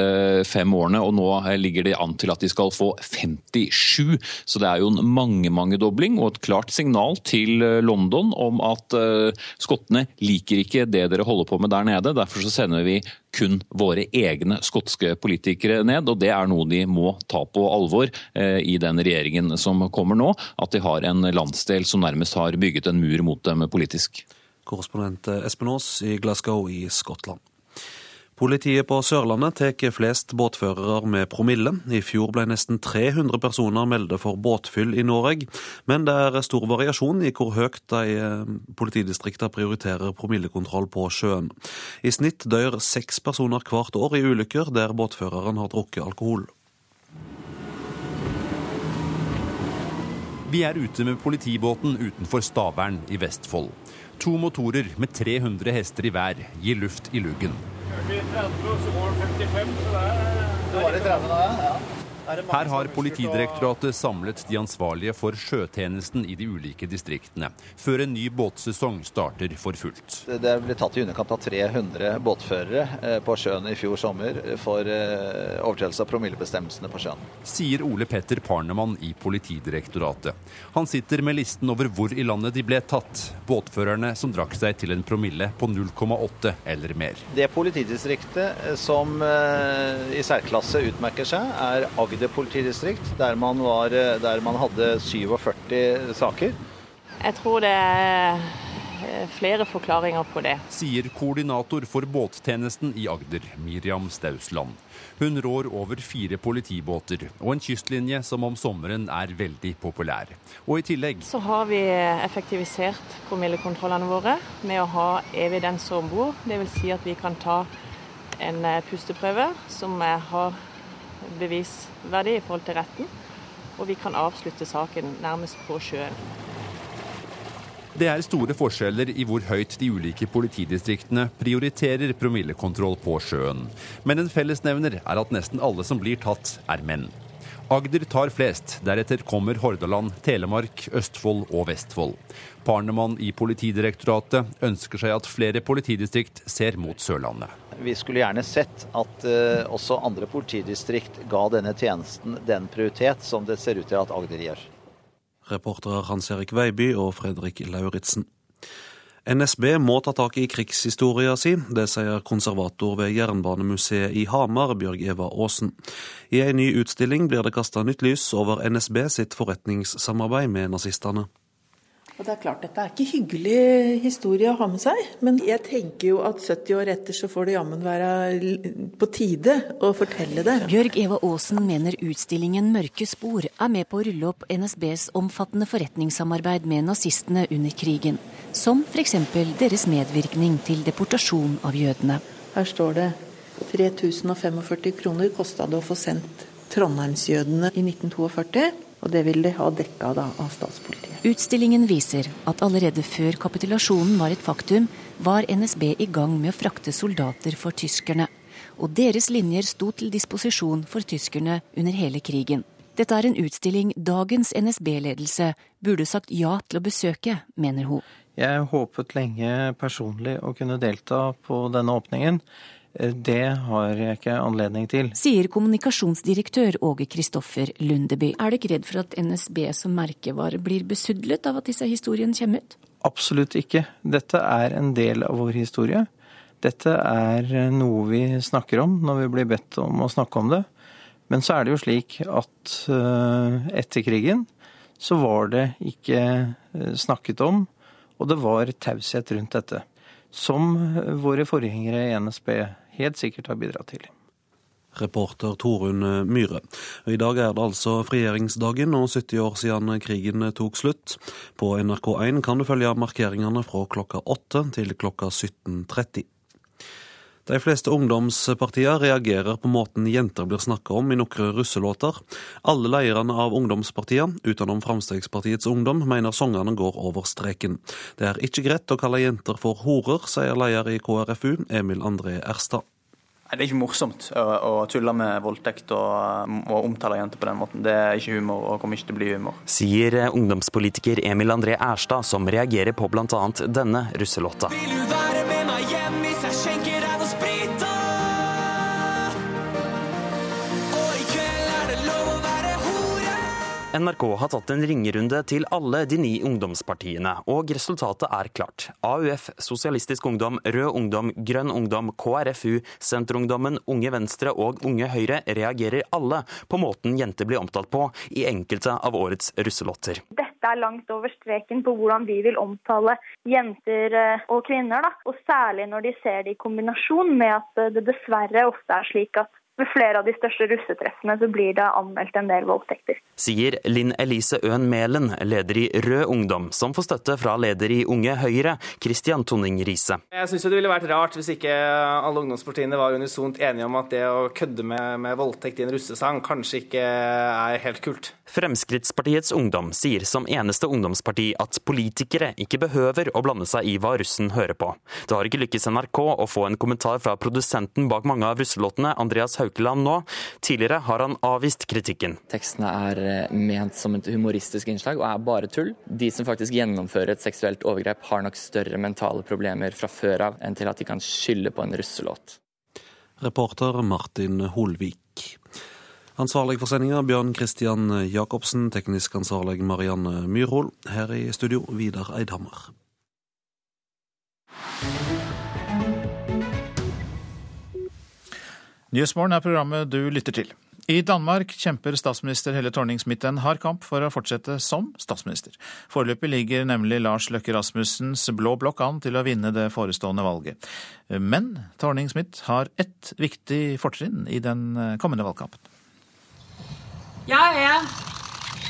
fem årene, og nå eh, ligger det an til at de skal få 57. Så det er jo en mange-mange-dobling og et klart signal til eh, London om at eh, skottene liker ikke det dere holder på med der nede. Derfor så sender vi kun våre egne skotske politikere ned, og det er noe de må ta på alvor i den regjeringen som kommer nå. At de har en landsdel som nærmest har bygget en mur mot dem politisk. Korrespondent Espen Aas i Glasgow i Skottland. Politiet på Sørlandet tar flest båtførere med promille. I fjor ble nesten 300 personer meldt for båtfyll i Norge, men det er stor variasjon i hvor høyt de eh, politidistriktene prioriterer promillekontroll på sjøen. I snitt dør seks personer hvert år i ulykker der båtføreren har drukket alkohol. Vi er ute med politibåten utenfor Stavern i Vestfold. To motorer med 300 hester i hver gir luft i luggen. Her har Politidirektoratet samlet de ansvarlige for sjøtjenesten i de ulike distriktene, før en ny båtsesong starter for fullt. Det ble tatt i underkant av 300 båtførere eh, på sjøen i fjor sommer for eh, overtredelse av promillebestemmelsene på sjøen. Sier Ole Petter Parnemann i Politidirektoratet. Han sitter med listen over hvor i landet de ble tatt, båtførerne som drakk seg til en promille på 0,8 eller mer. Det politidistriktet eh, som i særklasse utmerker seg, er Agder politidistrikt, der man, var, eh, der man hadde 47 saker. Jeg tror det er eh, flere forklaringer på det. Sier koordinator for båttjenesten i Agder, Miriam Stausland. Hun rår over fire politibåter og en kystlinje som om sommeren er veldig populær. Og i tillegg Så har vi effektivisert promillekontrollene våre med å ha evidenser om bord. Dvs. Si at vi kan ta en eh, pusteprøve som eh, har bevisverdi i forhold til retten. Og vi kan avslutte saken nærmest på sjøen. Det er store forskjeller i hvor høyt de ulike politidistriktene prioriterer promillekontroll på sjøen. Men en fellesnevner er at nesten alle som blir tatt, er menn. Agder tar flest, deretter kommer Hordaland, Telemark, Østfold og Vestfold. Parnemann i Politidirektoratet ønsker seg at flere politidistrikt ser mot Sørlandet. Vi skulle gjerne sett at uh, også andre politidistrikt ga denne tjenesten den prioritet som det ser ut til at Agder gjør. Reportere Hans Erik Veiby og Fredrik Lauritzen. NSB må ta tak i krigshistoria si, det sier konservator ved Jernbanemuseet i Hamar, Bjørg Eva Aasen. I ei ny utstilling blir det kasta nytt lys over NSB sitt forretningssamarbeid med nazistene. Og det er klart, Dette er ikke hyggelig historie å ha med seg, men jeg tenker jo at 70 år etter så får det jammen være på tide å fortelle det. Bjørg Eva Aasen mener utstillingen Mørke spor er med på å rulle opp NSBs omfattende forretningssamarbeid med nazistene under krigen, som f.eks. deres medvirkning til deportasjon av jødene. Her står det 3045 kroner kosta det å få sendt trondheimsjødene i 1942, og det vil de ha dekka da av statspolitiet. Utstillingen viser at allerede før kapitulasjonen var et faktum, var NSB i gang med å frakte soldater for tyskerne. Og deres linjer sto til disposisjon for tyskerne under hele krigen. Dette er en utstilling dagens NSB-ledelse burde sagt ja til å besøke, mener hun. Jeg håpet lenge personlig å kunne delta på denne åpningen. Eh, Det har jeg ikke anledning til. Sier kommunikasjonsdirektør Åge Kristoffer Lundeby. Er du ikke redd for at NSB som merkevare blir besudlet av at disse historiene kommer ut? Absolutt ikke. Dette er en del av vår historie. Dette er eh, noe vi snakker om når vi blir bedt om å snakke om det. Men så er det jo slik at eh, etter krigen så var det ikke snakket om, og det var taushet rundt dette. Som våre forgjengere i NSB helt sikkert har bidratt til. Reporter Torunn Myhre. I dag er det altså frigjøringsdagen og 70 år siden krigen tok slutt. På NRK1 kan du følge markeringene fra klokka 8 til klokka 17.30. De fleste ungdomspartier reagerer på måten jenter blir snakka om i noen russelåter. Alle lederne av ungdomspartiene, utenom Fremskrittspartiets Ungdom, mener sangene går over streken. Det er ikke greit å kalle jenter for horer, sier leder i KrFU, Emil André Erstad. Det er ikke morsomt å, å tulle med voldtekt og, og omtale jenter på den måten. Det er ikke humor og kommer ikke til å bli humor. Sier ungdomspolitiker Emil André Erstad, som reagerer på bl.a. denne russelåta. NRK har tatt en ringerunde til alle de ni ungdomspartiene, og resultatet er klart. AUF, Sosialistisk Ungdom, Rød Ungdom, Grønn Ungdom, KrFU, Senterungdommen, Unge Venstre og Unge Høyre reagerer alle på måten jenter blir omtalt på i enkelte av årets russelotter. Dette er langt over streken på hvordan vi vil omtale jenter eh, og kvinner, da. og særlig når de ser det i kombinasjon med at det dessverre ofte er slik at ved flere av de største russetreffene så blir det anmeldt en del voldtekter. Sier Linn Elise Øen Mælen, leder i Rød Ungdom, som får støtte fra leder i Unge Høyre, Christian Tonning Riise. Jeg syns det ville vært rart hvis ikke alle ungdomspartiene var unisont enige om at det å kødde med, med voldtekt i en russesang kanskje ikke er helt kult. Fremskrittspartiets Ungdom sier som eneste ungdomsparti at politikere ikke behøver å blande seg i hva russen hører på. Det har ikke lykkes NRK å få en kommentar fra produsenten bak mange av russelåtene, Andreas Haukeland nå. Tidligere har han avvist kritikken. Tekstene er eh, ment som et humoristisk innslag og er bare tull. De som faktisk gjennomfører et seksuelt overgrep har nok større mentale problemer fra før av enn til at de kan skylde på en russelåt. Reporter Martin Holvik. Ansvarlig for sendinga Bjørn Christian Jacobsen, teknisk ansvarlig Marianne Myrhol. Her i studio Vidar Eidhammer. Nyhetsmorgen er programmet du lytter til. I Danmark kjemper statsminister Helle Thorning-Smith en hard kamp for å fortsette som statsminister. Foreløpig ligger nemlig Lars Løkke Rasmussens blå blokk an til å vinne det forestående valget. Men Thorning-Smith har ett viktig fortrinn i den kommende valgkampen. Jeg er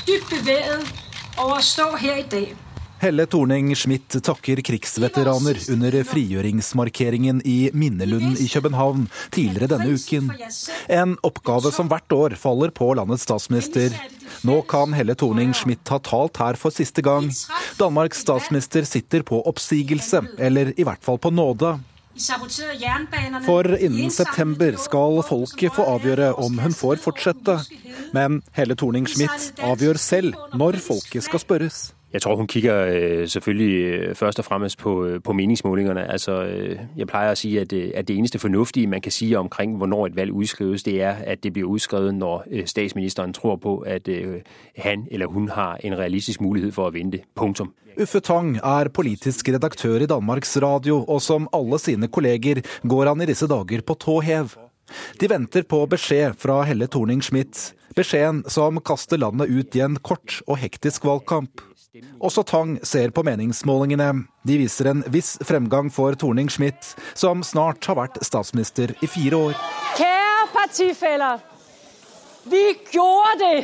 dypt beveget over å stå her i dag. Helle Thorning-Schmidt takker krigsveteraner under frigjøringsmarkeringen i Minnelunden i København tidligere denne uken. En oppgave som hvert år faller på landets statsminister. Nå kan Helle Thorning-Schmidt ha talt her for siste gang. Danmarks statsminister sitter på oppsigelse, eller i hvert fall på nåde. For innen september skal folket få avgjøre om hun får fortsette. Men Helle Thorning-Schmidt avgjør selv når folket skal spørres. Jeg tror hun kikker øh, selvfølgelig øh, først og fremmest på, øh, på meningsmålingerne. Altså, jeg pleier å si at, at, det eneste fornuftige man kan si omkring hvornår et valg udskrives, det er at det blir udskrevet, når statsministeren tror på at han eller hun har en realistisk mulighet for vinne det. Punktum. Uffe Tang er politisk redaktør i Danmarks Radio, og som alle sine kolleger går han i disse dager på tå hev. De venter på beskjed fra Helle Thorning-Schmidt. Beskjeden som kaster landet ut i en kort og hektisk valgkamp. Også Tang ser på meningsmålingene. De viser en viss fremgang for Thorning-Schmidt, som snart har vært statsminister i fire år. Kjære partifeller, vi gjorde det!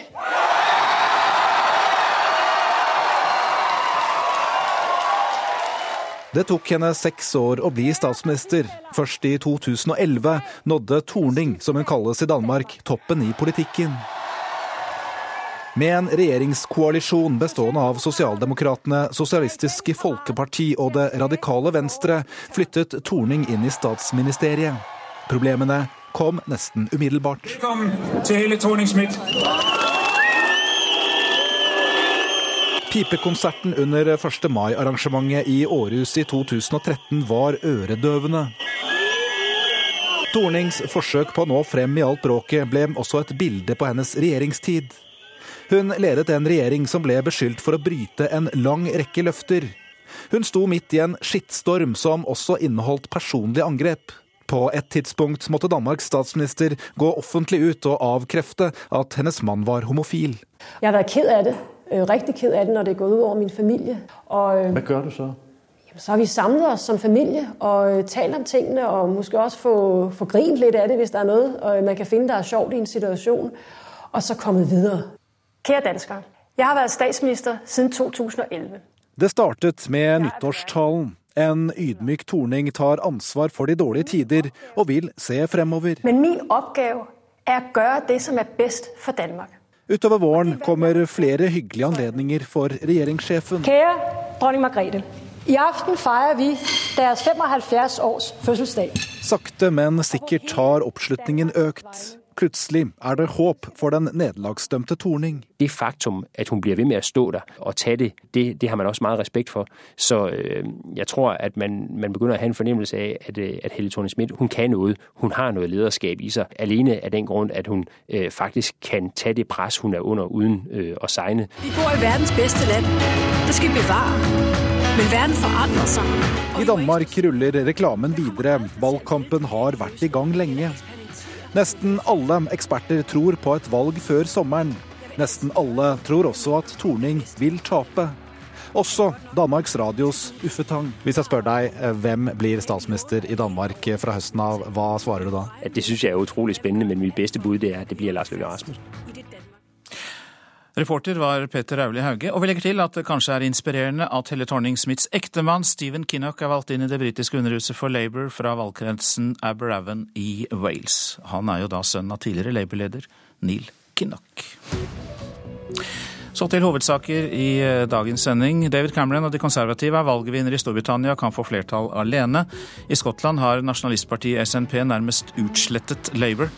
Det tok henne seks år å bli statsminister. Først i 2011 nådde Torning, som hun kalles i Danmark, toppen i politikken. Med en regjeringskoalisjon bestående av Sosialdemokratene, Sosialistiske Folkeparti og Det radikale Venstre flyttet Torning inn i statsministeriet. Problemene kom nesten umiddelbart. Velkommen til hele Thorning-Schmidt. Pipekonserten under 1. mai-arrangementet i Århus i 2013 var øredøvende. Tornings forsøk på å nå frem i alt bråket ble også et bilde på hennes regjeringstid. Hun ledet en regjering som ble beskyldt for å bryte en lang rekke løfter. Hun sto midt i en skittstorm som også inneholdt personlige angrep. På et tidspunkt måtte Danmarks statsminister gå offentlig ut og avkrefte at hennes mann var homofil. Jeg har vært ked av det. Øh, riktig ked av det når det er gått ut over min familie. Og, øh, Hva gjør du så? så har vi samlet oss som familie og øh, talt om tingene, og måske også få, få grint litt av det hvis det er noe og man kan finne der er sjovt i en situasjon, og så kommet videre. Kjære danskere, jeg har vært statsminister siden 2011. Det startet med nyttårstalen. En ydmyk Torning tar ansvar for de dårlige tider og vil se fremover. Men min oppgave er å gjøre det som er best for Danmark. Utover våren kommer flere hyggelige anledninger for regjeringssjefen. Kjære dronning Margrethe. I aften feirer vi deres 75 års fødselsdag. Sakte, men sikkert har oppslutningen økt. Plutselig er det håp for den nederlagsdømte Torning. Det faktum at hun blir ved med å stå der og ta det, det, det har man også mye respekt for. Så øh, jeg tror at man, man begynner å ha en fornemmelse av at, øh, at Helle Thorning Schmidt hun kan noe. Hun har noe lederskap i seg. Alene av den grunn at hun øh, faktisk kan ta det press hun er under uten øh, å segne. Vi bor i verdens beste land. Det skal vi bevare. Men verden forandrer seg. I Danmark ruller reklamen videre. Valgkampen har vært i gang lenge. Nesten alle eksperter tror på et valg før sommeren. Nesten alle tror også at Torning vil tape. Også Danmarks Radios Uffe Tang. Hvis jeg spør deg eh, hvem blir statsminister i Danmark fra høsten av, hva svarer du da? Det syns jeg er utrolig spennende, men mitt beste bud er at det blir Lars Løkke Rasmussen. Reporter var Peter Auli Hauge, og vi legger til at det kanskje er inspirerende at Helle Thorning-Smiths ektemann Stephen Kinnock er valgt inn i det britiske underhuset for Labour fra valgkretsen Aberavon i Wales. Han er jo da sønn av tidligere Labour-leder Neil Kinnock. Så til hovedsaker i eh, dagens sending. David Cameron og de konservative er valgvinner i Storbritannia og kan få flertall alene. I Skottland har nasjonalistpartiet SNP nærmest utslettet Labour.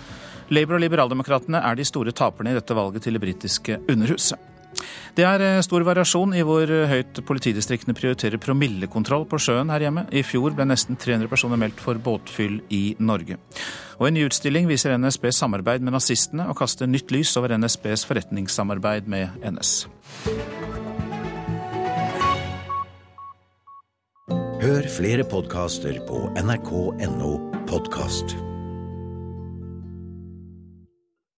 Labour og Liberaldemokratene er de store taperne i dette valget til det britiske underhuset. Det er eh, stor variasjon i hvor høyt politidistriktene prioriterer promillekontroll på sjøen her hjemme. I fjor ble nesten 300 personer meldt for båtfyll i Norge. Og En ny utstilling viser NSBs samarbeid med nazistene og kaster nytt lys over NSBs forretningssamarbeid med NS. Hør flere podkaster på nrk.no podkast.